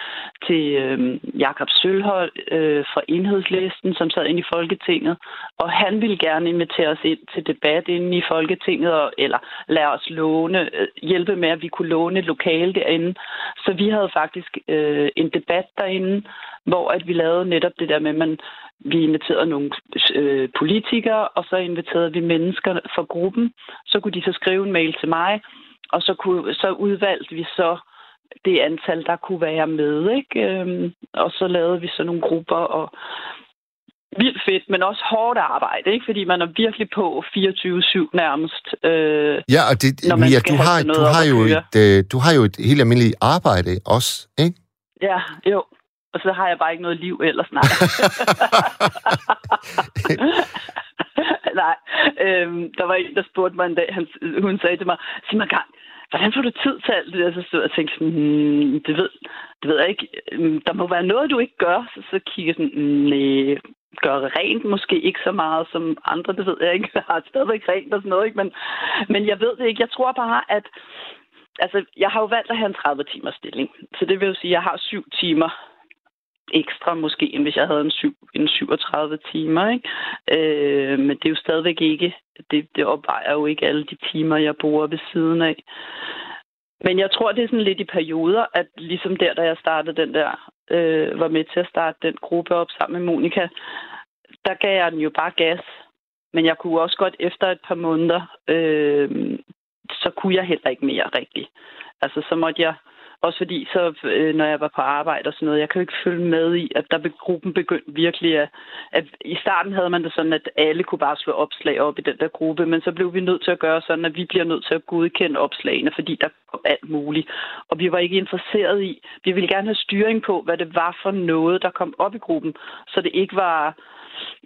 til øhm, Jakob Sølhold øh, fra Enhedslisten, som sad inde i Folketinget. Og han ville gerne invitere os ind til debat inde i Folketinget, og, eller lade os låne, øh, hjælpe med, at vi kunne låne lokale derinde. Så vi havde faktisk øh, en debat derinde, hvor at vi lavede netop det der med, at man vi inviterede nogle øh, politikere, og så inviterede vi mennesker fra gruppen. Så kunne de så skrive en mail til mig, og så, kunne, så udvalgte vi så det antal, der kunne være med. Ikke? Øhm, og så lavede vi så nogle grupper, og vildt fedt, men også hårdt arbejde, ikke? fordi man er virkelig på 24-7 nærmest. Øh, ja, og det, Mia, du har, du, har jo et, øh, du har jo et helt almindeligt arbejde også, ikke? Ja, jo. Og så har jeg bare ikke noget liv ellers, nej. nej. Øhm, der var en, der spurgte mig en dag, han, hun sagde til mig, sig mig gang, hvordan får du tid til alt det der? Så stod jeg og tænkte sådan, hmm, det, ved, det ved jeg ikke. Øhm, der må være noget, du ikke gør. Så, så kigger jeg sådan, nej, gør rent måske ikke så meget som andre, det ved jeg ikke. Jeg har stadigvæk rent og sådan noget, ikke? Men, men jeg ved det ikke. Jeg tror bare, at altså, jeg har jo valgt at have en 30 timers stilling. Så det vil jo sige, at jeg har syv timer ekstra måske, end hvis jeg havde en, syv, en 37 timer. Ikke? Øh, men det er jo stadigvæk ikke, det, det opvejer jo ikke alle de timer, jeg bruger ved siden af. Men jeg tror, det er sådan lidt i perioder, at ligesom der, da jeg startede den der, øh, var med til at starte den gruppe op sammen med Monika, der gav jeg den jo bare gas. Men jeg kunne også godt efter et par måneder, øh, så kunne jeg heller ikke mere rigtigt. Altså, så måtte jeg Også fordi, så, øh, når jeg var på arbejde og sådan noget, jeg kan jo ikke følge med i, at der gruppen begyndte virkelig at, at... I starten havde man det sådan, at alle kunne bare slå opslag op i den der gruppe, men så blev vi nødt til at gøre sådan, at vi bliver nødt til at godkende opslagene, fordi der kom alt muligt. Og vi var ikke interesseret i... Vi ville gerne have styring på, hvad det var for noget, der kom op i gruppen, så det ikke var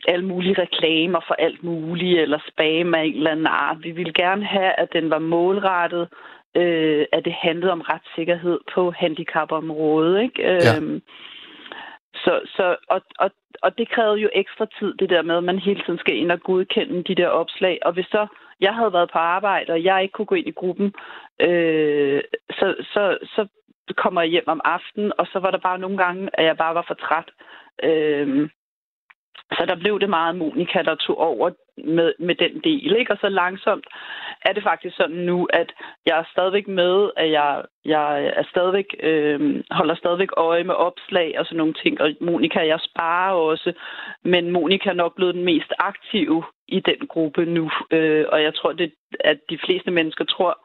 alle mulige reklamer for alt muligt, eller spam af en eller anden art. Vi ville gerne have, at den var målrettet, øh, at det handlede om retssikkerhed på handicapområdet. Ikke? Ja. Øhm, så, så, og, og, og det krævede jo ekstra tid, det der med, at man hele tiden skal ind og godkende de der opslag. Og hvis så jeg havde været på arbejde, og jeg ikke kunne gå ind i gruppen, øh, så, så, så kommer jeg hjem om aftenen, og så var der bare nogle gange, at jeg bare var for træt. Øh, så der blev det meget Monika, der tog over med, med den del. Ikke? Og så langsomt er det faktisk sådan nu, at jeg er stadigvæk med, at jeg, jeg er stadigvæk, øh, holder stadigvæk øje med opslag og sådan nogle ting. Og Monika, jeg sparer også, men Monika er nok blevet den mest aktive i den gruppe nu. Øh, og jeg tror, det, at de fleste mennesker tror,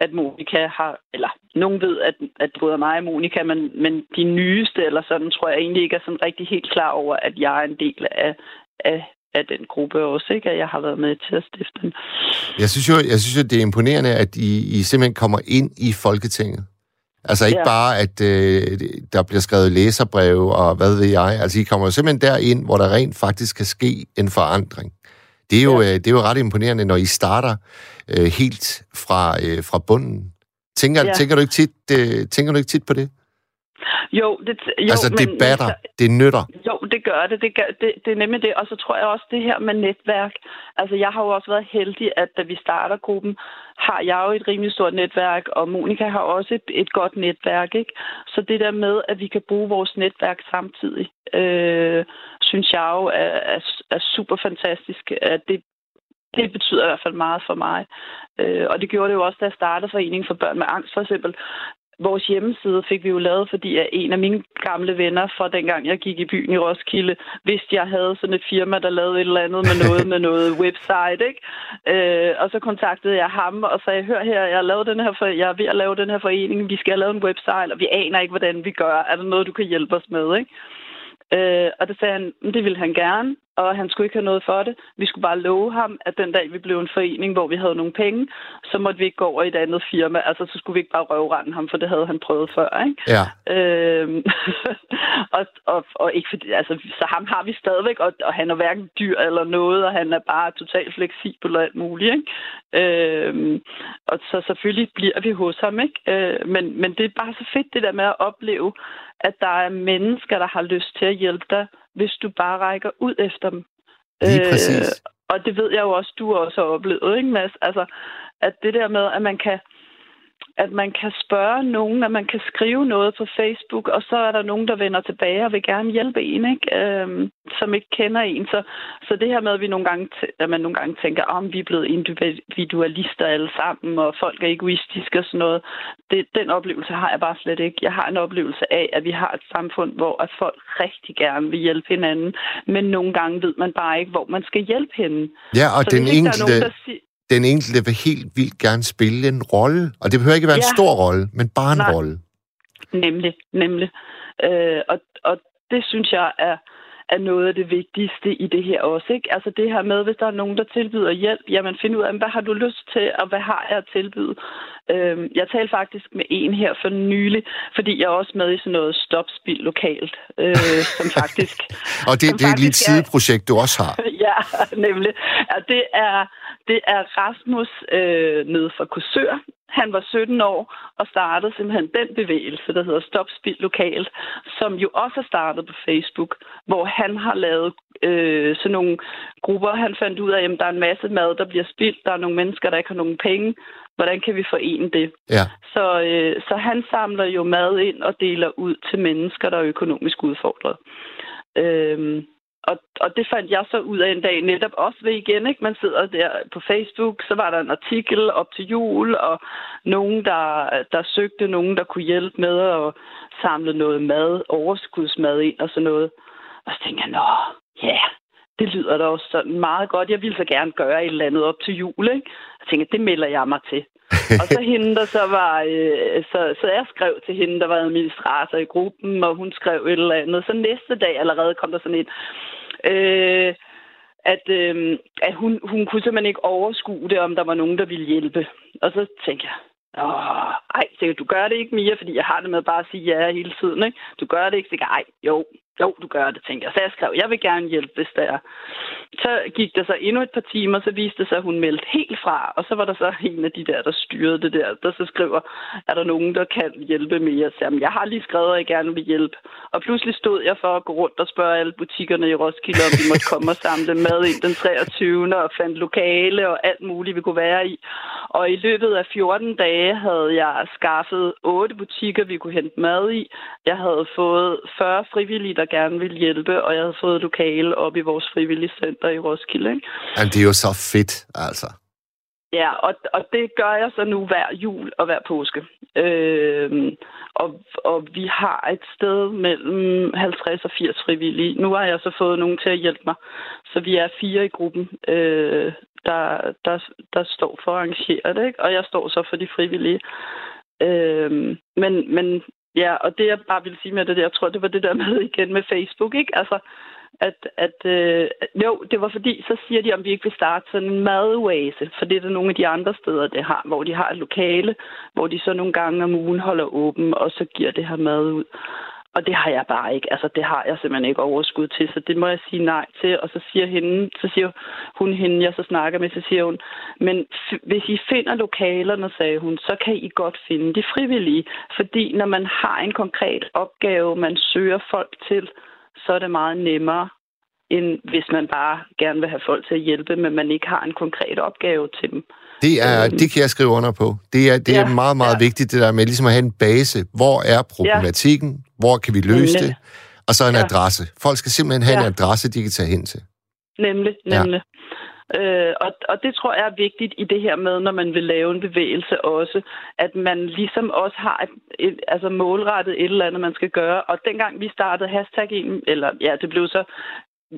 at Monika har, eller nogen ved, at, at både mig og Monika, men, men de nyeste, eller sådan, tror jeg egentlig ikke er sådan rigtig helt klar over, at jeg er en del af, af, af den gruppe også, ikke? At jeg har været med til at stifte den. Jeg synes jo, jeg synes jo det er imponerende, at I, I simpelthen kommer ind i Folketinget. Altså ikke ja. bare, at øh, der bliver skrevet læserbreve og hvad ved jeg. Altså I kommer jo simpelthen derind, hvor der rent faktisk kan ske en forandring. Det er jo, ja. øh, det er jo ret imponerende, når I starter øh, helt fra, øh, fra bunden. Tænker, ja. tænker, du ikke tit, øh, tænker du ikke tit på det? Jo, det, jo altså, det men, batter, men, det nytter. Jo, det gør det. Det, gør, det. det er nemlig det. Og så tror jeg også det her med netværk. Altså, jeg har jo også været heldig, at da vi starter gruppen, har jeg jo et rimelig stort netværk, og Monika har også et, et godt netværk. Ikke? Så det der med, at vi kan bruge vores netværk samtidig, øh, synes jeg jo er, er, er super fantastisk. At det, det betyder i hvert fald meget for mig. Øh, og det gjorde det jo også, da jeg startede Foreningen for Børn med Angst, for eksempel. Vores hjemmeside fik vi jo lavet, fordi at en af mine gamle venner fra dengang jeg gik i byen i Roskilde, vidste jeg havde sådan et firma, der lavede et eller andet med noget med noget website, ikke? Øh, og så kontaktede jeg ham og sagde, hør her, jeg, har lavet den her for, jeg er ved at lave den her forening, vi skal have lavet en website, og vi aner ikke, hvordan vi gør. Er der noget, du kan hjælpe os med, ikke? Øh, og det sagde han, det ville han gerne og han skulle ikke have noget for det. Vi skulle bare love ham, at den dag vi blev en forening, hvor vi havde nogle penge, så måtte vi ikke gå over i et andet firma. Altså, så skulle vi ikke bare røvrende ham, for det havde han prøvet før, ikke? Ja. Øhm, og, og, og, ikke fordi, altså, så ham har vi stadigvæk, og, og han er hverken dyr eller noget, og han er bare totalt fleksibel og alt muligt, ikke? Øhm, og så selvfølgelig bliver vi hos ham, ikke? Øh, men, men det er bare så fedt, det der med at opleve, at der er mennesker, der har lyst til at hjælpe dig, hvis du bare rækker ud efter dem. Lige øh, præcis. Øh, og det ved jeg jo også, du også har oplevet, ikke Mads? Altså, at det der med, at man kan at man kan spørge nogen, at man kan skrive noget på Facebook, og så er der nogen, der vender tilbage og vil gerne hjælpe en, ikke? Øhm, som ikke kender en. Så, så det her med, at, vi nogle gange at man nogle gange tænker, om oh, vi er blevet individualister alle sammen, og folk er egoistiske og sådan noget, det, den oplevelse har jeg bare slet ikke. Jeg har en oplevelse af, at vi har et samfund, hvor at folk rigtig gerne vil hjælpe hinanden, men nogle gange ved man bare ikke, hvor man skal hjælpe hende. Ja, og så den enkelte... Nogen, der siger, den enkelte vil helt vildt gerne spille en rolle. Og det behøver ikke være ja. en stor rolle, men bare en Nej. rolle. Nemlig, nemlig. Øh, og, og det synes jeg er, er noget af det vigtigste i det her også. Ikke? Altså det her med, hvis der er nogen, der tilbyder hjælp, jamen find ud af, hvad har du lyst til, og hvad har jeg at tilbyde? Øhm, jeg talte faktisk med en her for nylig, fordi jeg er også med i sådan noget stopspil lokalt, øh, som faktisk... og det, det er et lille sideprojekt, du også har. ja, nemlig. Ja, det er, det er Rasmus øh, nede fra Kursør, han var 17 år og startede simpelthen den bevægelse, der hedder Stop Spild Lokalt, som jo også er startet på Facebook, hvor han har lavet øh, sådan nogle grupper. Han fandt ud af, at der er en masse mad, der bliver spildt. Der er nogle mennesker, der ikke har nogen penge. Hvordan kan vi forene det? Ja. Så, øh, så han samler jo mad ind og deler ud til mennesker, der er økonomisk udfordret. Øh, og, og det fandt jeg så ud af en dag netop også ved igen. Ikke? Man sidder der på Facebook, så var der en artikel op til jul, og nogen, der, der søgte nogen, der kunne hjælpe med at samle noget mad, overskudsmad ind og sådan noget. Og så tænkte jeg, nå, ja, yeah, det lyder da også sådan meget godt. Jeg ville så gerne gøre et eller andet op til jul. Ikke? Jeg tænkte, det melder jeg mig til. og så hende, der så var... Øh, så, så jeg skrev til hende, der var administrator i gruppen, og hun skrev et eller andet. Så næste dag allerede kom der sådan et... Øh, at, øh, at hun, hun kunne simpelthen ikke overskue det, om der var nogen, der ville hjælpe. Og så tænkte jeg, Åh, ej, sikkert, du gør det ikke mere, fordi jeg har det med bare at sige ja hele tiden, ikke? Du gør det ikke, sikkert, ej, jo, jo, du gør det, tænkte jeg. Så jeg skrev, jeg vil gerne hjælpe, hvis det er. Så gik der så endnu et par timer, så viste det sig, at hun meldte helt fra. Og så var der så en af de der, der styrede det der, der så skriver, er der nogen, der kan hjælpe mere? Så jamen, jeg har lige skrevet, at jeg gerne vil hjælpe. Og pludselig stod jeg for at gå rundt og spørge alle butikkerne i Roskilde, om de måtte komme og samle mad ind den 23. og fandt lokale og alt muligt, vi kunne være i. Og i løbet af 14 dage havde jeg skaffet otte butikker, vi kunne hente mad i. Jeg havde fået 40 frivillige, der gerne ville hjælpe, og jeg havde fået lokale op i vores frivillige center i Roskilde. Ikke? Jamen, det er jo så fedt, altså. Ja, og, og det gør jeg så nu hver jul og hver påske. Øhm, og, og vi har et sted mellem 50 og 80 frivillige. Nu har jeg så fået nogen til at hjælpe mig. Så vi er fire i gruppen, øh, der, der, der står for at arrangere det. Ikke? Og jeg står så for de frivillige. Øhm, men, men Ja, og det jeg bare vil sige med det, jeg tror, det var det der med igen med Facebook, ikke? Altså, at, at øh, jo, det var fordi, så siger de, om vi ikke vil starte sådan en madoase, for det er der nogle af de andre steder, det har, hvor de har et lokale, hvor de så nogle gange om ugen holder åben, og så giver det her mad ud. Og det har jeg bare ikke. Altså, det har jeg simpelthen ikke overskud til, så det må jeg sige nej til. Og så siger, hende, så siger hun hende, jeg så snakker med, så siger hun, men hvis I finder lokalerne, sagde hun, så kan I godt finde de frivillige. Fordi når man har en konkret opgave, man søger folk til, så er det meget nemmere, end hvis man bare gerne vil have folk til at hjælpe, men man ikke har en konkret opgave til dem. Det, er, øhm. det kan jeg skrive under på. Det er, det er ja, meget, meget ja. vigtigt, det der med ligesom at have en base. Hvor er problematikken? Ja. Hvor kan vi løse Nemlig. det? Og så en ja. adresse. Folk skal simpelthen have ja. en adresse, de kan tage hen til. Nemlig, nemlig. Ja. Øh, og, og det tror jeg er vigtigt i det her med, når man vil lave en bevægelse også, at man ligesom også har et, et, altså målrettet et eller andet, man skal gøre. Og dengang vi startede hashtag, eller ja, det blev så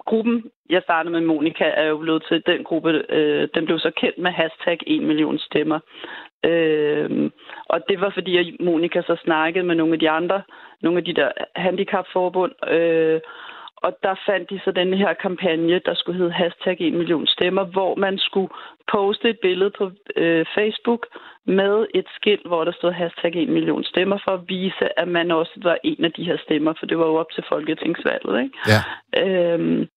gruppen, jeg startede med Monika, er jo blevet til den gruppe, øh, den blev så kendt med hashtag 1 million stemmer. Øh, og det var fordi, at Monika så snakkede med nogle af de andre, nogle af de der handicapforbund, øh, og der fandt de så den her kampagne, der skulle hedde hashtag 1 million stemmer, hvor man skulle poste et billede på øh, Facebook med et skilt, hvor der stod hashtag 1 million stemmer, for at vise, at man også var en af de her stemmer, for det var jo op til folketingsvalget. Ikke? Ja. Øhm,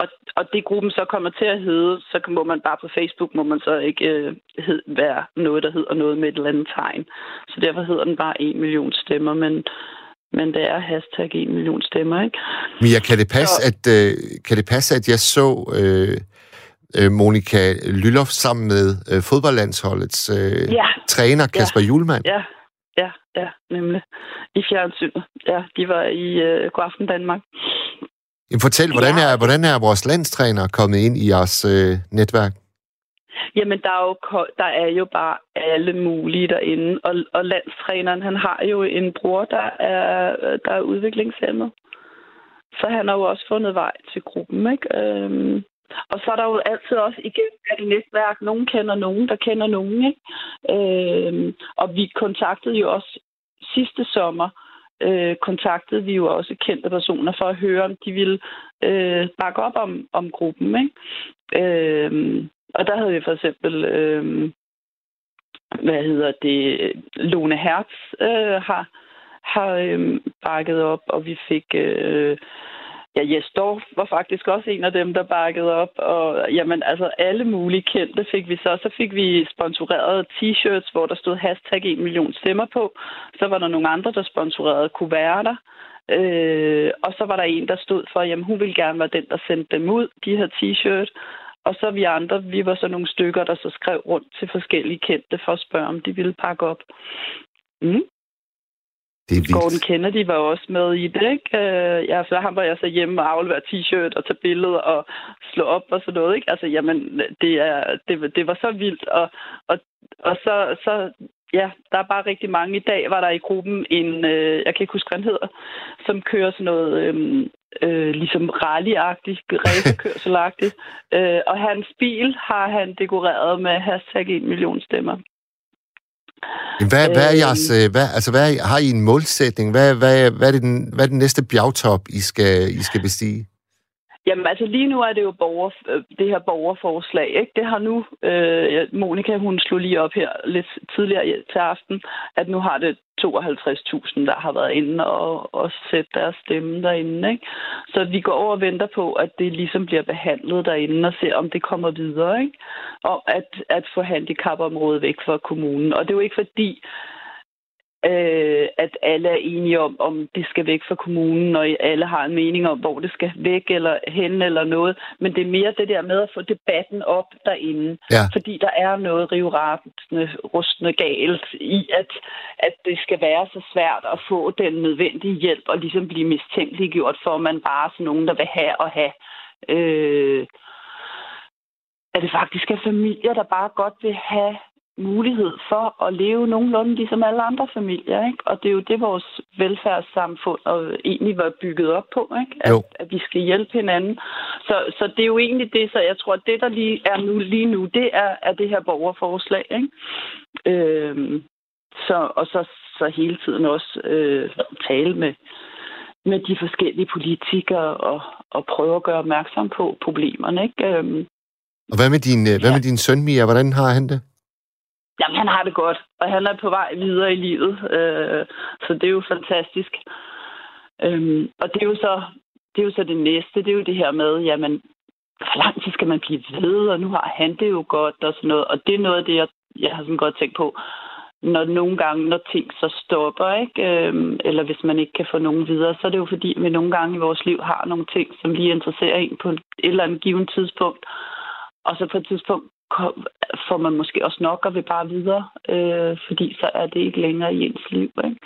og, og det gruppen så kommer til at hedde, så må man bare på Facebook, må man så ikke øh, hed, være noget, der hedder noget med et eller andet tegn. Så derfor hedder den bare 1 million stemmer, men men det er hashtag 1 million stemmer, ikke? Mia, kan det passe, så... at, øh, kan det passe, at jeg så øh, øh, Monika Lylof sammen med øh, fodboldlandsholdets øh, ja. træner Kasper ja. Julemand? Ja, ja, ja, nemlig. I fjernsynet. Ja, de var i øh, Godaften Danmark. Jamen, fortæl, hvordan, ja. er, hvordan er vores landstræner kommet ind i jeres øh, netværk? Jamen, der er, jo, der er jo bare alle mulige derinde. Og, og landstræneren, han har jo en bror, der er, der er udviklingshemmet. Så han har jo også fundet vej til gruppen, ikke? Øhm, og så er der jo altid også igen et netværk. Nogen kender nogen, der kender nogen, ikke? Øhm, og vi kontaktede jo også sidste sommer, øh, kontaktede vi jo også kendte personer for at høre, om de ville øh, bakke op om, om gruppen, ikke? Øhm, og der havde vi for eksempel, øh, hvad hedder det, Lone Hertz øh, har, har øh, bakket op, og vi fik... Øh, Ja, Jes Dorf var faktisk også en af dem, der bakkede op, og jamen, altså alle mulige kendte fik vi så. Så fik vi sponsoreret t-shirts, hvor der stod hashtag 1 million stemmer på. Så var der nogle andre, der sponsorerede kuverter. Øh, og så var der en, der stod for, jamen hun ville gerne være den, der sendte dem ud, de her t-shirt. Og så vi andre, vi var så nogle stykker, der så skrev rundt til forskellige kendte for at spørge, om de ville pakke op. Mm. Det er Gordon Kennedy var også med i det, ikke? Uh, ja, så ham var jeg så hjemme og aflevere t-shirt og tage billeder og slå op og sådan noget, ikke? Altså, jamen, det, er, det, det var så vildt. Og, og, og så, så ja, der er bare rigtig mange. I dag var der i gruppen en, øh, jeg kan ikke huske, hvad han hedder, som kører sådan noget øh, øh, ligesom rally-agtigt, racerkørselagtigt. øh, og hans bil har han dekoreret med hashtag 1 million stemmer. Hvad, hvad er Øhm. jeres, øh, hvad, altså hvad har I en målsætning? Hvad, hvad, hvad, er det den, hvad er den næste bjergtop, I skal, I skal bestige? Jamen altså lige nu er det jo borger, øh, det her borgerforslag. Ikke? Det har nu, øh, Monika hun slog lige op her lidt tidligere i- til aften, at nu har det 52.000, der har været inde og, og sætte deres stemme derinde. Ikke? Så vi går over og venter på, at det ligesom bliver behandlet derinde og ser, om det kommer videre. Ikke? Om at, at få handicapområdet væk fra kommunen. Og det er jo ikke fordi, øh, at alle er enige om, om det skal væk fra kommunen, og alle har en mening om, hvor det skal væk eller hen eller noget. Men det er mere det der med at få debatten op derinde. Ja. Fordi der er noget rivrastende, rustende galt i, at, at det skal være så svært at få den nødvendige hjælp og ligesom blive mistænkeliggjort for, at man bare er sådan nogen, der vil have og have. Øh, at det faktisk er familier, der bare godt vil have mulighed for at leve nogenlunde ligesom alle andre familier. Ikke? Og det er jo det, vores velfærdssamfund og egentlig var bygget op på, ikke? At, Jo. at vi skal hjælpe hinanden. Så, så det er jo egentlig det, så jeg tror, at det, der lige er nu, lige nu, det er, er det her borgerforslag. Ikke? Øhm, så, og så, så hele tiden også øh, tale med, med de forskellige politikere og, og prøve at gøre opmærksom på problemerne. Ikke? Øhm, Og hvad med din, øh, hvad Ja. med din søn, Mia? Hvordan har han det? Jamen, han har det godt, og han er på vej videre i livet, øh, så det er jo fantastisk. Øhm, og det er jo så det er jo så det næste, det er jo det her med, jamen, hvor lang tid skal man blive ved, og nu har han det jo godt, og sådan noget. Og det er noget af det, jeg, jeg har sådan godt tænkt på, når nogle gange, når ting så stopper, ikke? Øhm, eller hvis man ikke kan få nogen videre, så er det jo fordi, vi nogle gange i vores liv har nogle ting, som lige interesserer en på et eller andet givet tidspunkt. Og så på et tidspunkt får man måske også nok og vil bare videre, øh, fordi så er det ikke længere i ens liv. Ikke?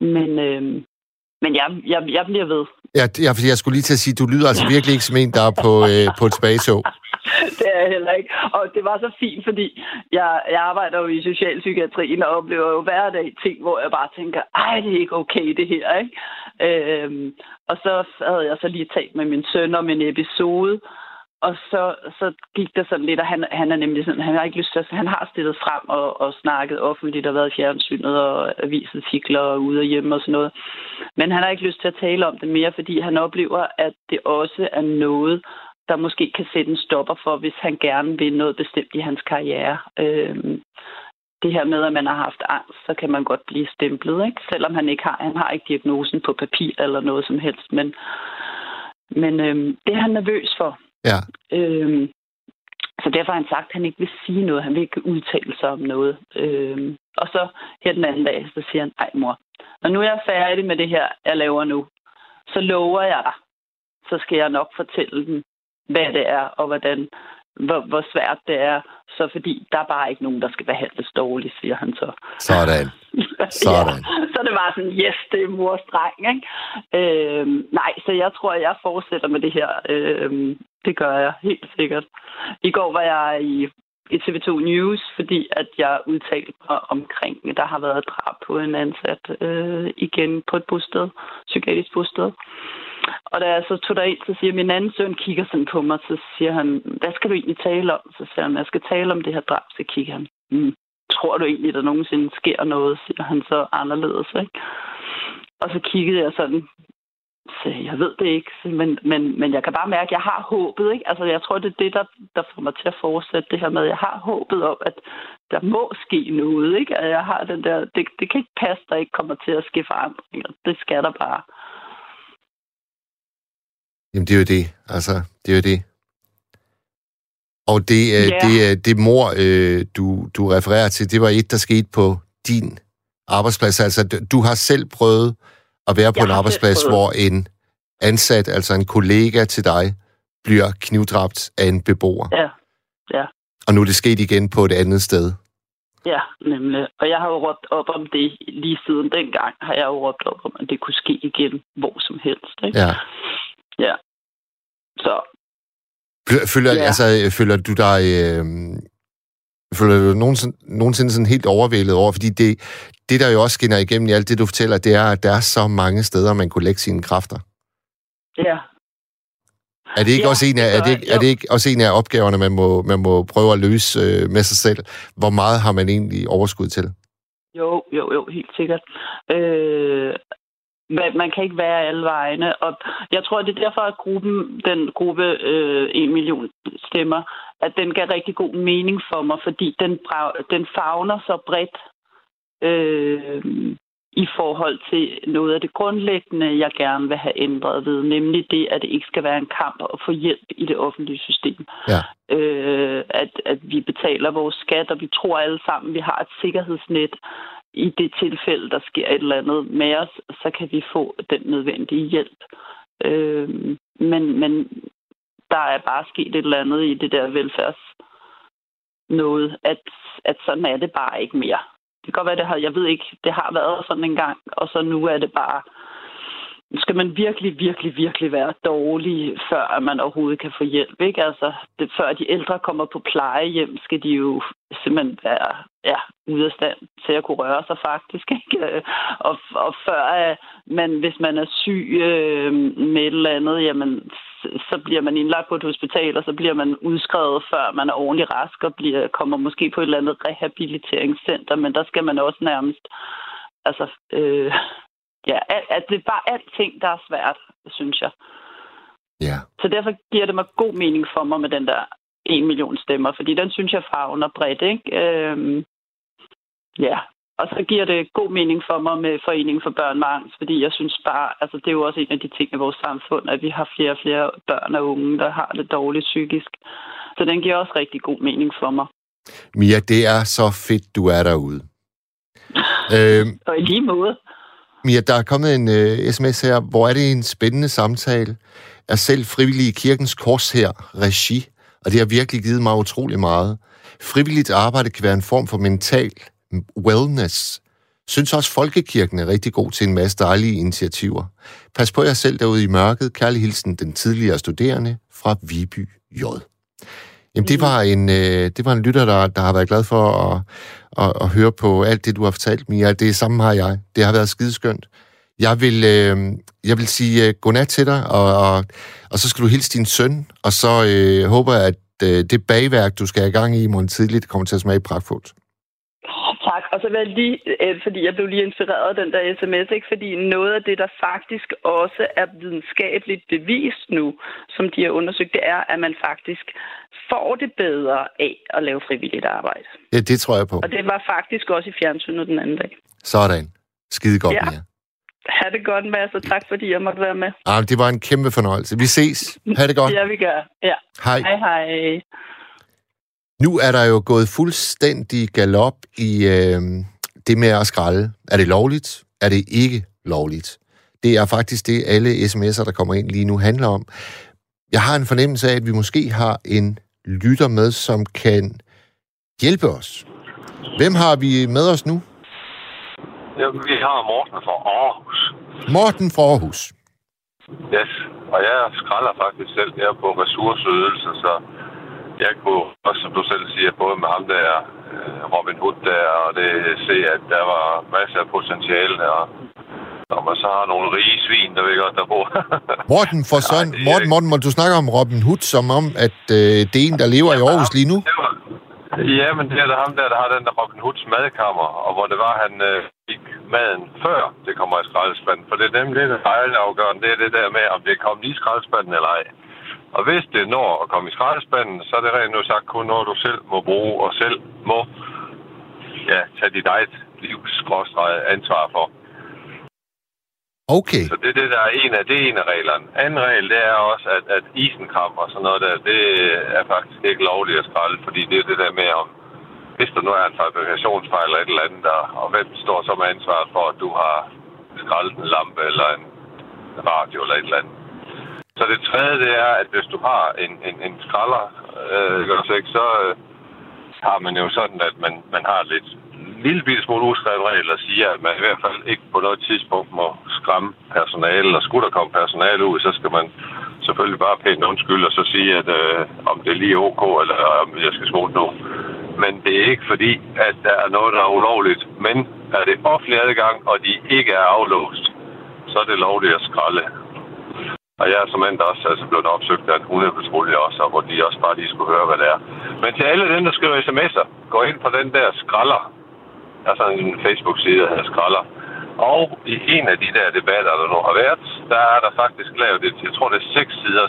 Men, øh, men jeg, jeg, jeg bliver ved. Ja, fordi jeg skulle lige til at sige, du lyder altså virkelig ikke som en, der er på, øh, på et tilbagetog. det er jeg heller ikke. Og det var så fint, fordi jeg, jeg arbejder jo i socialpsykiatrien og oplever jo hver dag ting, hvor jeg bare tænker, ej, det er ikke okay det her, ikke? Øhm, og så havde jeg så lige talt med min søn om en episode, og så, så gik der sådan lidt, og han, han er nemlig sådan, han har ikke lyst til at, han har stillet frem og, og snakket offentligt og været i fjernsynet og avisartikler og ude og hjemme og sådan noget. Men han har ikke lyst til at tale om det mere, fordi han oplever, at det også er noget, der måske kan sætte en stopper for, hvis han gerne vil noget bestemt i hans karriere. Øhm, det her med, at man har haft angst, så kan man godt blive stemplet, ikke? Selvom han ikke har, han har ikke diagnosen på papir eller noget som helst, men, men øhm, det er han nervøs for. Ja. Øhm, så derfor har han sagt, at han ikke vil sige noget. Han vil ikke udtale sig om noget. Øhm, og så her den anden dag, så siger han, ej mor, når nu er jeg færdig med det her, jeg laver nu, så lover jeg dig, så skal jeg nok fortælle dem, hvad det er, og hvordan, hvor, hvor svært det er. Så fordi der er bare ikke nogen, der skal behandles dårligt, siger han så. Sådan. Sådan. ja, så det var sådan, yes, det er mors dreng, ikke? Øhm, nej, så jeg tror, jeg fortsætter med det her. Øhm, det gør jeg helt sikkert. I går var jeg i, i TV2 News, fordi at jeg udtalte mig omkring, der har været drab på en ansat øh, igen på et bosted, psykiatrisk bosted. Og da jeg så tog derind, så siger min anden søn, kigger sådan på mig, så siger han, hvad skal du egentlig tale om? Så siger han, jeg skal tale om det her drab, så kigger han, mm, tror du egentlig, der nogensinde sker noget, siger han så anderledes, ikke? Og så kiggede jeg sådan, så jeg ved det ikke, men, men, men jeg kan bare mærke, at jeg har håbet, ikke? Altså, jeg tror, det er det, der, der får mig til at fortsætte det her med, jeg har håbet om, at der må ske noget, ikke? At jeg har den der, det, det kan ikke passe, der ikke kommer til at ske forandringer. Det skal der bare. Jamen, det er jo det. Altså, det er jo det. Og det, øh, Ja. det, det mor, øh, du, du refererer til, det var et, der skete på din arbejdsplads. Altså, du- har selv prøvet at være på Jeg en arbejdsplads, hvor en ansat, altså en kollega til dig, bliver knivdræbt af en beboer. Ja, ja. Og nu er det sket igen på et andet sted. Ja, nemlig. Og jeg har jo råbt op om det lige siden dengang, har jeg jo råbt op om, at det kunne ske igen hvor som helst. Ikke? Ja. Ja. Så Fø- Føler, Ja. altså, øh, føler du dig... Øh, føler du dig nogensinde, nogensinde sådan helt overvældet over? Fordi det, det, der jo også skinner igennem i alt det, du fortæller, det er, at der er så mange steder, man kunne lægge sine kræfter. ja. Er det ikke, ja, også, en af, er det, ikke, er det ikke også en af opgaverne, man må, man må prøve at løse øh, med sig selv? Hvor meget har man egentlig overskud til? Jo, jo, jo, helt sikkert. Øh, man, kan ikke være alle vegne, og jeg tror, det er derfor, at gruppen, den gruppe øh, 1 million stemmer, at den gav rigtig god mening for mig, fordi den, den fagner så bredt øh, i forhold til noget af det grundlæggende, jeg gerne vil have ændret ved, nemlig det, at det ikke skal være en kamp at få hjælp i det offentlige system. Ja. Øh, at, at vi betaler vores skat, og vi tror alle sammen, vi har et sikkerhedsnet, i det tilfælde, der sker et eller andet med os, så kan vi få den nødvendige hjælp. Øh, men, men der er bare sket et eller andet i det der velfærds noget, at, at sådan er det bare ikke mere. Det kan godt være, det har, jeg ved ikke, det har været sådan en gang, og så nu er det bare, skal man virkelig, virkelig, virkelig være dårlig, før man overhovedet kan få hjælp. Ikke? Altså, det, før de ældre kommer på plejehjem, skal de jo simpelthen være ja, ude af stand til at kunne røre sig faktisk. Ikke? Og, og før øh, man, hvis man er syg øh, med et eller andet, jamen, så bliver man indlagt på et hospital, og så bliver man udskrevet, før man er ordentlig rask og bliver, kommer måske på et eller andet rehabiliteringscenter, men der skal man også nærmest altså, øh, ja, at, at det er bare alting, der er svært, synes jeg. Ja. Så derfor giver det mig god mening for mig med den der en million stemmer, fordi den synes jeg fagner bredt, ikke? Øhm, ja, og så giver det god mening for mig med Foreningen for Børn med Angst, fordi jeg synes bare, altså det er jo også en af de ting i vores samfund, at vi har flere og flere børn og unge, der har det dårligt psykisk. Så den giver også rigtig god mening for mig. Mia, det er så fedt, du er derude. øhm, og i lige måde. Mia, der er kommet en øh, uh, sms her. Hvor er det en spændende samtale? Er selv frivillig i kirkens kors her, regi, og det har virkelig givet mig utrolig meget. Frivilligt arbejde kan være en form for mental wellness. Synes også, Folkekirken er rigtig god til en masse dejlige initiativer. Pas på jer selv derude i mørket. Kærlig hilsen, den tidligere studerende fra Viby J. Jamen, det var en, øh, det var en lytter, der, der har været glad for at, at, at høre på alt det, du har fortalt, Mia. Det samme har jeg. Det har været skideskønt. Jeg vil, øh, jeg vil sige øh, godnat til dig, og, og, og så skal du hilse din søn, og så øh, håber jeg, at øh, det bagværk, du skal have i gang i i morgen tidligt, kommer til at smage pragtfuldt. Så vil jeg lige, øh, fordi jeg blev lige inspireret af den der sms, ikke? fordi noget af det, der faktisk også er videnskabeligt bevist nu, som de har undersøgt, det er, at man faktisk får det bedre af at lave frivilligt arbejde. Ja, det tror jeg på. Og det var faktisk også i fjernsynet den anden dag. Sådan. Skide godt, ja. Mia. Ha' det godt, Mads, og tak fordi jeg måtte være med. Ah, det var en kæmpe fornøjelse. Vi ses. Ha' det godt. ja, vi gør. Ja. Hej. Hej, hej. Nu er der jo gået fuldstændig galop i øh, det med at skralde. Er det lovligt? Er det ikke lovligt? Det er faktisk det, alle sms'er, der kommer ind lige nu, handler om. Jeg har en fornemmelse af, at vi måske har en lytter med, som kan hjælpe os. Hvem har vi med os nu? Ja, vi har Morten fra Aarhus. Morten fra Aarhus. Yes, og jeg skralder faktisk selv der på ressourceydelse, så jeg kunne også, som du selv siger, både med ham der, øh, Robin Hood der, og det se, at der var masser af potentiale, og når man så har nogle rige svin, der ved godt, der bor. Morten, for sådan, ja, Morten, Morten, må du snakke om Robin Hood, som om, at øh, det er en, der lever ja, i Aarhus lige nu? ja, men det er der ham der, der har den der Robin Hoods madkammer, og hvor det var, han øh, fik maden før det kommer i skraldespanden. For det er nemlig det, der er afgørende, det er det der med, om det kommer i skraldespanden eller ej. Og hvis det når at komme i skraldespanden, så er det rent nu sagt kun noget, du selv må bruge og selv må ja, tage dit eget livs ansvar for. Okay. Så det, det der er en af, det er en af reglerne. Anden regel, det er også, at, at isenkram og sådan noget der, det er faktisk ikke lovligt at skralde, fordi det er det der med, om hvis der nu er en fabrikationsfejl eller et eller andet, der, og hvem står så med ansvaret for, at du har skraldet en lampe eller en radio eller et eller andet. Så det tredje, det er, at hvis du har en, en, en skralder, øh, så øh, har man jo sådan, at man, man har lidt lille bitte smule uskrevet regel, der siger, at man i hvert fald ikke på noget tidspunkt må skræmme personale, og skulle der komme personale ud, så skal man selvfølgelig bare pænt undskylde og så sige, at øh, om det er lige ok, eller om jeg skal skole nu. Men det er ikke fordi, at der er noget, der er ulovligt. Men er det offentlig adgang, og de ikke er aflåst, så er det lovligt at skralde. Og jeg er som end også altså, blevet opsøgt af en hundepatrulje også, og hvor de også bare lige skulle høre, hvad det er. Men til alle dem, der skriver sms'er, gå ind på den der skralder. Der er sådan en Facebook-side, der hedder Skralder. Og i en af de der debatter, der nu har været, der er der faktisk lavet et, jeg tror det er seks sider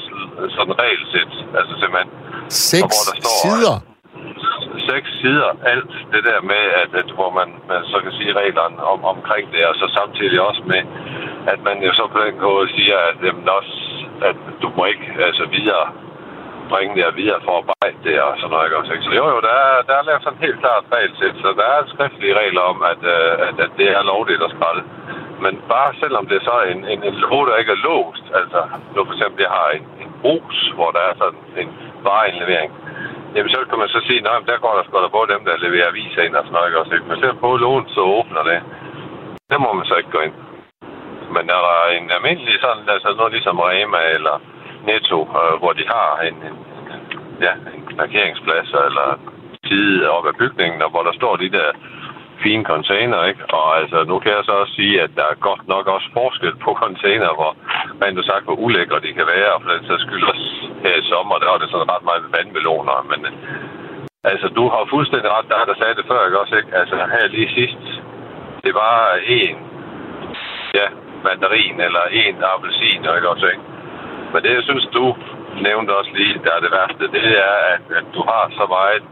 sådan regelsæt. Altså simpelthen. Seks hvor der står, sider? Seks sider. Alt det der med, at, at hvor man, man så kan sige reglerne om, omkring det, og så samtidig også med, at man jo så på den måde siger, at, jamen, også, at du må ikke altså videre bringe det videre for at arbejde det og sådan noget. Ikke? Så jo, jo, der er, der er lavet sådan helt klart regelsæt, så der er skriftlige regler om, at, øh, at, at det er lovligt at skralde. Men bare selvom det er så en, en, en låg, der ikke er låst, altså nu for eksempel, jeg har en, en brus, hvor der er sådan en vareindlevering, jamen så kan man så sige, at der går der sgu da både dem, der leverer aviser ind og sådan noget. Også, ikke? Men selv på lån, så åbner det. Der må man så ikke gå ind. Men er der en almindelig sådan, altså noget ligesom Rema eller Netto, øh, hvor de har en, en, ja, en parkeringsplads eller side op ad bygningen, og hvor der står de der fine container, ikke? Og altså, nu kan jeg så også sige, at der er godt nok også forskel på container, hvor man du sagt, hvor ulækre de kan være, og for den sags skyld også her i sommer, der var det sådan ret meget vandmeloner, men øh, altså, du har fuldstændig ret, der der sagde det før, ikke også, ikke? Altså, her lige sidst, det var en, ja, mandarin eller en appelsin, ikke også, ikke? Men det, jeg synes, du nævnte også lige, der er det værste, det er, at, at du har så meget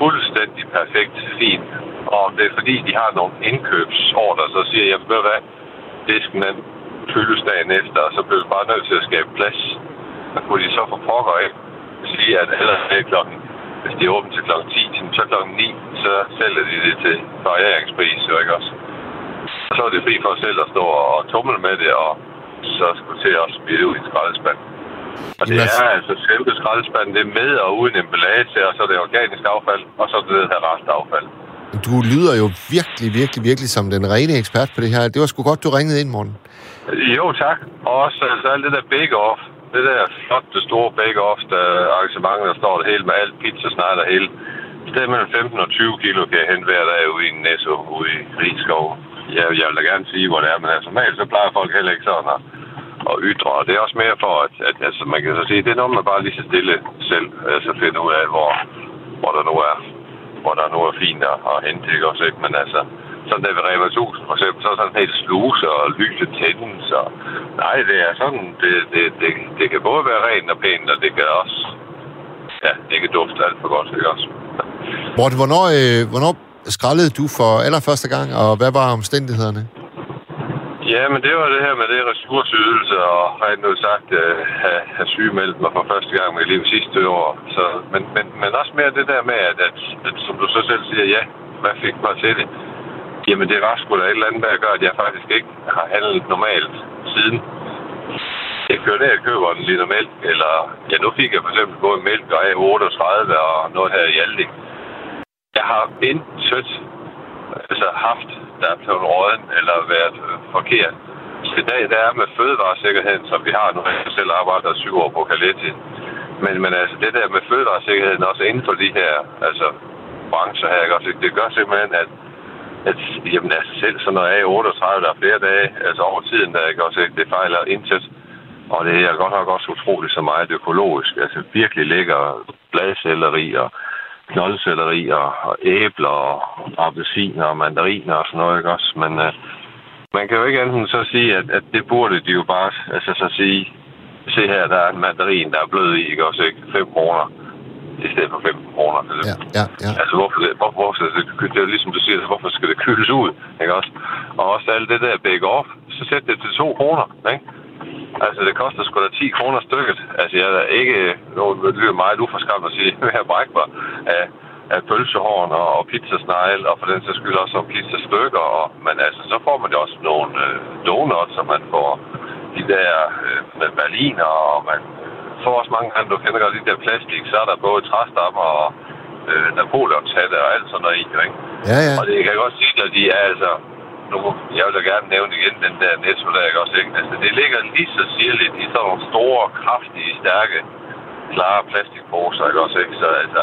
fuldstændig perfekt fint. Og det er fordi, de har nogle indkøbsorder, så siger jeg, ved hvad, disken den fyldes dagen efter, og så bliver du bare nødt til at skabe plads. Så kunne de så få pokker af sige, at allerede klokken, hvis de er åbent til klokken 10, så klokken 9, så sælger de det til varieringspris, jo ikke også? så er det fri for selv at stå og tumle med det, og så skulle til at spille ud i skraldespand. Og det er altså selve skraldespanden, det er med og uden emballage, og så er det organisk affald, og så er det her restaffald. Du lyder jo virkelig, virkelig, virkelig som den rene ekspert på det her. Det var sgu godt, du ringede ind, morgen. Jo, tak. Og også altså, alt det der bake-off. Det der flotte, store bake-off, der arrangementer, der står det hele med alt pizza, snart og hele. Det er mellem 15 og 20 kilo kan jeg hente hver dag ude i en næso ude i Rigskov. Jeg, jeg vil da gerne sige, hvor det er, men altså, normalt så plejer folk heller ikke sådan at at ytre. Og det er også mere for, at, at altså, man kan så sige, det er noget, man bare lige så stille selv altså, finder ud af, hvor, hvor der nu er hvor der nu er fint at, at hente, ikke også, ikke? Men altså, sådan der ved Rema 1000 for eksempel, så er sådan helt sluse og lyse tændens, og nej, det er sådan, det, det, det, det kan både være rent og pænt, og det kan også, ja, det kan dufte alt for godt, ikke også? Morten, hvornår, øh, hvornår skraldede du for allerførste gang, og hvad var omstændighederne? Ja, men det var det her med det ressourceydelse, og rent nu sagt uh, have, have sygemeldt mig for første gang med livet sidste år. Så, men, men, men også mere det der med, at, at, at, som du så selv siger, ja, hvad fik mig til det? Jamen det var sgu da et eller andet, der gør, at jeg faktisk ikke har handlet normalt siden. Jeg kører ned og køber en liter mælk, eller ja, nu fik jeg for eksempel både mælk og A38 og noget her i Aldi. Jeg har intet altså haft, der er blevet råden eller været forkert. Så i dag, der er med fødevaresikkerheden, som vi har nu, jeg selv arbejder syv år på Kaletti. Men, men altså, det der med fødevaresikkerheden, også inden for de her altså, brancher her, ikke? Altså, det gør simpelthen, at, at jamen, altså, selv sådan noget A38, der er flere dage, altså over tiden, der ikke også, det fejler intet. Og det er godt nok også utroligt så meget økologisk. Altså virkelig lækker bladcelleri og knoldcelleri og, og æbler og appelsiner og mandariner og sådan noget, ikke også? Men uh, man kan jo ikke enten så sige, at, at det burde de jo bare, altså så sige, se her, der er en mandarin, der er blød i, ikke også, ikke? 5 kroner i stedet for 15 kroner. Ja, ja, ja. Altså, hvorfor, det, hvor, hvorfor det, det er ligesom du siger, hvorfor skal det køles ud, ikke også? Og også alt det der bake off, så sæt det til 2 kroner, ikke? Altså, det koster sgu da 10 kroner stykket. Altså, jeg er ikke... Nu lyder meget uforskamt at sige, at jeg brække mig af, af pølsehorn og, og pizzasnegl, og for den sags skyld også om pizzastykker. Og, men altså, så får man jo også nogle øh, donuts, og man får de der øh, med berliner, og man får også mange andre, du kender godt de der plastik, så er der både træstammer og øh, Napoleonshatte og alt sådan noget i, ikke? Ja, ja. Og det kan jeg godt sige, at de er altså nu, jeg vil da gerne nævne igen den der netto, der ikke også, ikke? Altså, det ligger lige så sirligt i sådan nogle store, kraftige, stærke, klare plastikposer, ikke også, ikke? Så altså,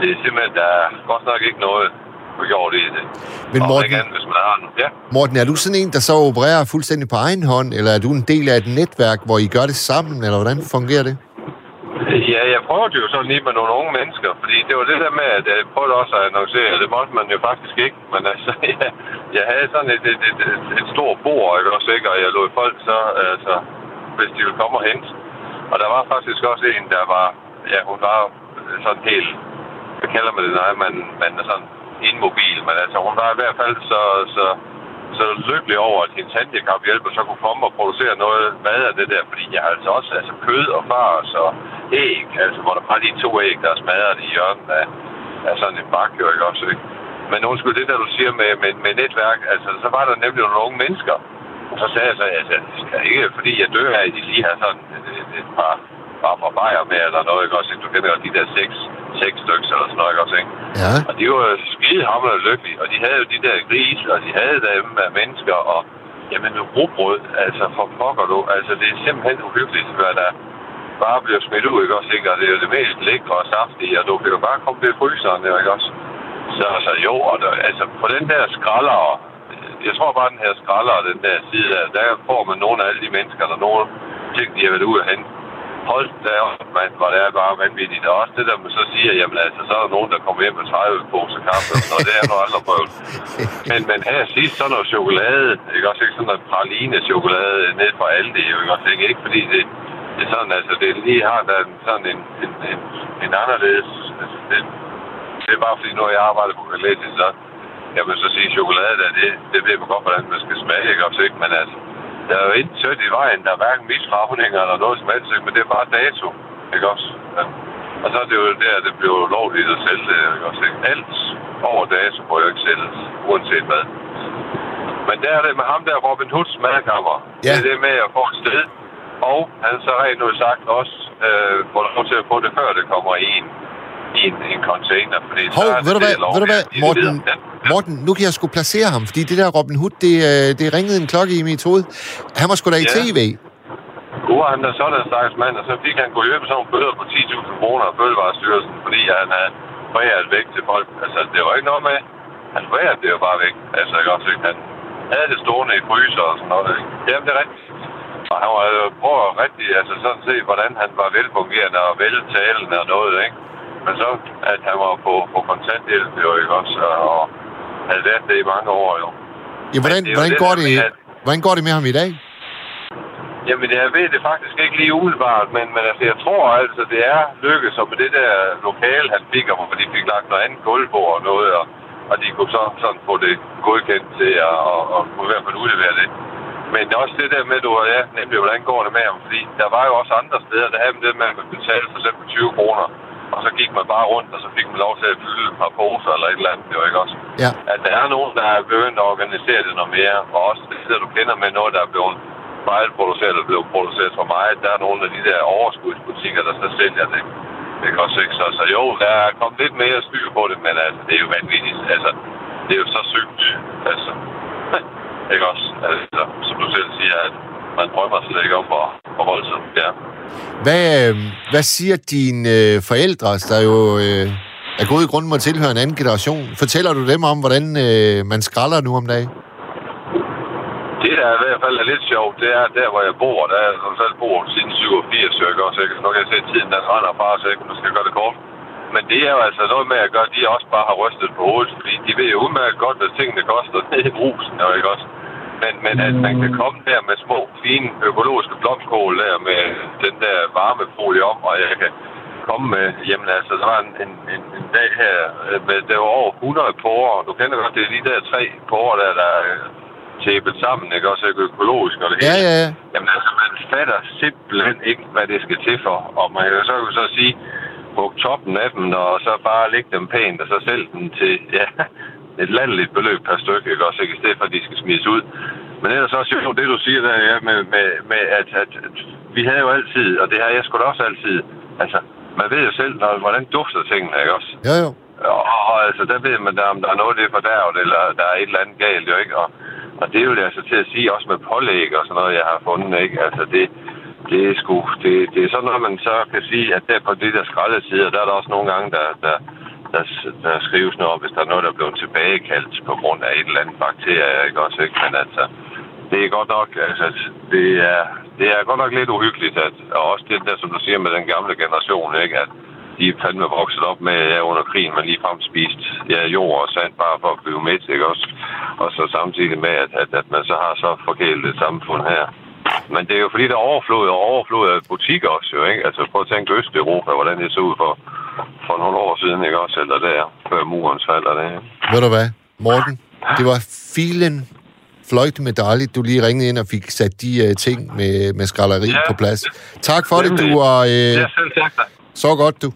det er simpelthen, der er godt nok ikke noget få gjort i det. Men Morten, igen, hvis man har den. Ja. Morten, er du sådan en, der så opererer fuldstændig på egen hånd, eller er du en del af et netværk, hvor I gør det sammen, eller hvordan fungerer det? Ja, jeg prøvede jo sådan lige med nogle unge mennesker, fordi det var det der med, at jeg prøvede også at annoncere, det måtte man jo faktisk ikke, men altså, jeg, jeg havde sådan et, et, et, et, et stort bord, ikke også, ikke? og jeg lod folk så, altså, hvis de ville komme og hente. Og der var faktisk også en, der var, ja, hun var sådan helt, hvad kalder man det, nej, man, man er en immobil, men altså, hun var i hvert fald så, så, så lykkelig over, at hendes handicaphjælper så kunne komme og producere noget mad af det der, fordi jeg har altså også altså kød og fars og æg, altså hvor der bare de to æg, der er smadret i hjørnet af, af sådan en bakke, ikke også, ikke? Men undskyld, det der du siger med, med, med netværk, altså så var der nemlig nogle unge mennesker, og så sagde jeg så, altså, det skal ikke fordi jeg dør af, at de lige har sådan et, et, et par, par fra bajer med, eller noget, ikke også, ikke? Du kender de der seks, seks stykker eller sådan noget, ikke også, ikke? Ja. Og de var skide hamrende lykkelige, og de havde jo de der grise, og de havde dem af mennesker, og jamen rugbrød, altså for pokker du, altså det er simpelthen uhyggeligt, hvad der bare bliver smidt ud, ikke også, ikke? Og det er jo det mest lækre og saftige, og du kan jo bare komme i fryseren, ikke også? Så, så jo, og der, altså på den der skralder, jeg tror bare, den her skralder og den der side der, der får man nogle af alle de mennesker, der nogle ting, de har været ude at hente. Hold da op, mand, hvor det er bare vanvittigt. Og også det der, man så siger, jamen altså, så er der nogen, der kommer hjem med 30 poser kaffe, og det er noget aldrig prøvet. Men, men her sidst, så noget chokolade, ikke også ikke sådan noget praline chokolade ned fra Aldi, ikke også ikke, ikke fordi det, det er sådan, altså, det lige har der sådan en, en, en, en anderledes, altså, det, det er bare fordi, når jeg arbejder på Galetti, så jeg vil så sige, chokolade der, det, det ved man godt, hvordan man skal smage, ikke også, ikke? Men altså, der er jo ikke sødt i vejen, der er hverken misforhavninger eller noget som helst, men det er bare dato, ikke også? Ja. Og så er det jo der, det bliver lovligt at sælge det, ikke også? Alt over dato må jo ikke sælges, uanset hvad. Men der er det med ham der, Robin Hoods madkammer. Ja. Det er det med at få et sted. Og han så rent ud sagt også øh, får lov til at få det, før det kommer i en, i en, en container. Fordi så Hov, er det ved du hvad, det, ved du hvad. Morten. Morten, nu kan jeg sgu placere ham, fordi det der Robin Hood, det, øh, det ringede en klokke i mit hoved. Han var sgu da i Ja. tv. Nu var han da sådan en slags mand, og så fik han gå hjem med sådan bøder på 10.000 kroner af Fødevarestyrelsen, fordi han havde foræret væk til folk. Altså, det var ikke noget med, han forærede det jo bare væk. Altså, ikke også, ikke? Han havde det stående i fryser og sådan noget. Ikke? Jamen, det er rigtigt. Og han var jo prøvet rigtig, altså sådan set, hvordan han var velfungerende og veltalende og noget, ikke? Men så, at han var på, på kontanthjælp, jo ikke også, og havde været det i mange år, jo. Ja, hvordan, det hvordan, det går det, med, at- hvordan går det med ham i dag? Jamen, jeg ved det faktisk ikke lige umiddelbart, men, men altså, jeg tror altså, det er lykkedes, og med det der lokale, han fik, og hvor de fik lagt noget andet gulv på og noget, og, og de kunne så sådan få det godkendt til at og, og kunne i hvert fald udlevere det. Men også det der med, du ja, nemlig, hvordan går det med ham, fordi der var jo også andre steder, der havde det med, at man betalte for eksempel 20 kroner, og så gik man bare rundt, og så fik man lov til at fylde et par poser eller et eller andet, det var ikke også? Ja. At der er nogen, der er begyndt at organisere det noget mere, og også det, der du kender med noget, der er blevet fejlproduceret eller blevet produceret for meget. Der er nogle af de der overskudsbutikker, der så sælger det. Det kan også ikke så, så jo, der er kommet lidt mere styr på det, men altså, det er jo vanvittigt. Altså, det er jo så sygt. Altså, ikke også? Altså, som du selv siger, at man drømmer slet ikke om, hvor, hvor voldsomt det er. Hvad, øh, hvad siger dine øh, forældre, der jo øh, af gode grunde må tilhøre en anden generation? Fortæller du dem om, hvordan øh, man skralder nu om dagen? Det, der i hvert fald er lidt sjovt, det er der, hvor jeg bor. Der er jeg som selv bor siden 87 stykker, så nu kan jeg se tiden, der render fra, så jeg nu skal gøre det kort. Men det er jo altså noget med at gøre, at de også bare har rystet på hovedet, fordi de ved jo udmærket godt, hvad tingene koster i brusen, jo ikke også? Men, men at man kan komme der med små, fine økologiske blomskål der med den der varmefolie om, og jeg kan komme med, jamen altså, der var en, en, en, en dag her, øh, med, der var over 100 porrer, du kender godt, det er de der tre porrer der, der er tæppet sammen, ikke også økologisk og det Ja, hele. ja, ja. Jamen altså, man fatter simpelthen ikke, hvad det skal til for. Og man kan så, så sige, hug toppen af dem, og så bare lægge dem pænt, og så sælge dem til, ja, et latterligt beløb per stykke, ikke også, ikke? I stedet for, at de skal smides ud. Men ellers også jo det, du siger der, ja, med, med, med at, at, at, vi havde jo altid, og det har jeg sgu da også altid, altså, man ved jo selv, når, hvordan dufter tingene, ikke også? Jo, jo. Og, og altså, der ved man, der, om der er noget, det er fordærvet, eller der er et eller andet galt, jo ikke? Og, og det er jo det altså til at sige, også med pålæg og sådan noget, jeg har fundet, ikke? Altså, det, det er sgu, det, det er sådan noget, man så kan sige, at der på de der skraldesider, der er der også nogle gange, der, der, der, der skrives noget om, hvis der er noget, der er blevet tilbagekaldt på grund af et eller andet bakterie, ikke også, ikke? Men altså, det er godt nok, altså, det er, det er godt nok lidt uhyggeligt, at, og også det der, som du siger med den gamle generation, ikke? At de er fandme vokset op med, ja, under krigen, man ligefrem spist ja, jord og sand bare for at blive med, ikke også? Og så samtidig med, at, at, at man så har så forkælet et samfund her. Men det er jo fordi, der er overflod og overflod af butikker også jo, ikke? Altså prøv at tænke Østeuropa, hvordan det så ud for, for nogle år siden, ikke også? Eller der, før murens fald og det. Ved du hvad, Morten? Det var filen fløjt med dejligt, du lige ringede ind og fik sat de uh, ting med, med skralderi ja. på plads. Tak for Nemlig. det, du var... Uh, ja, selv tak. Så godt, du.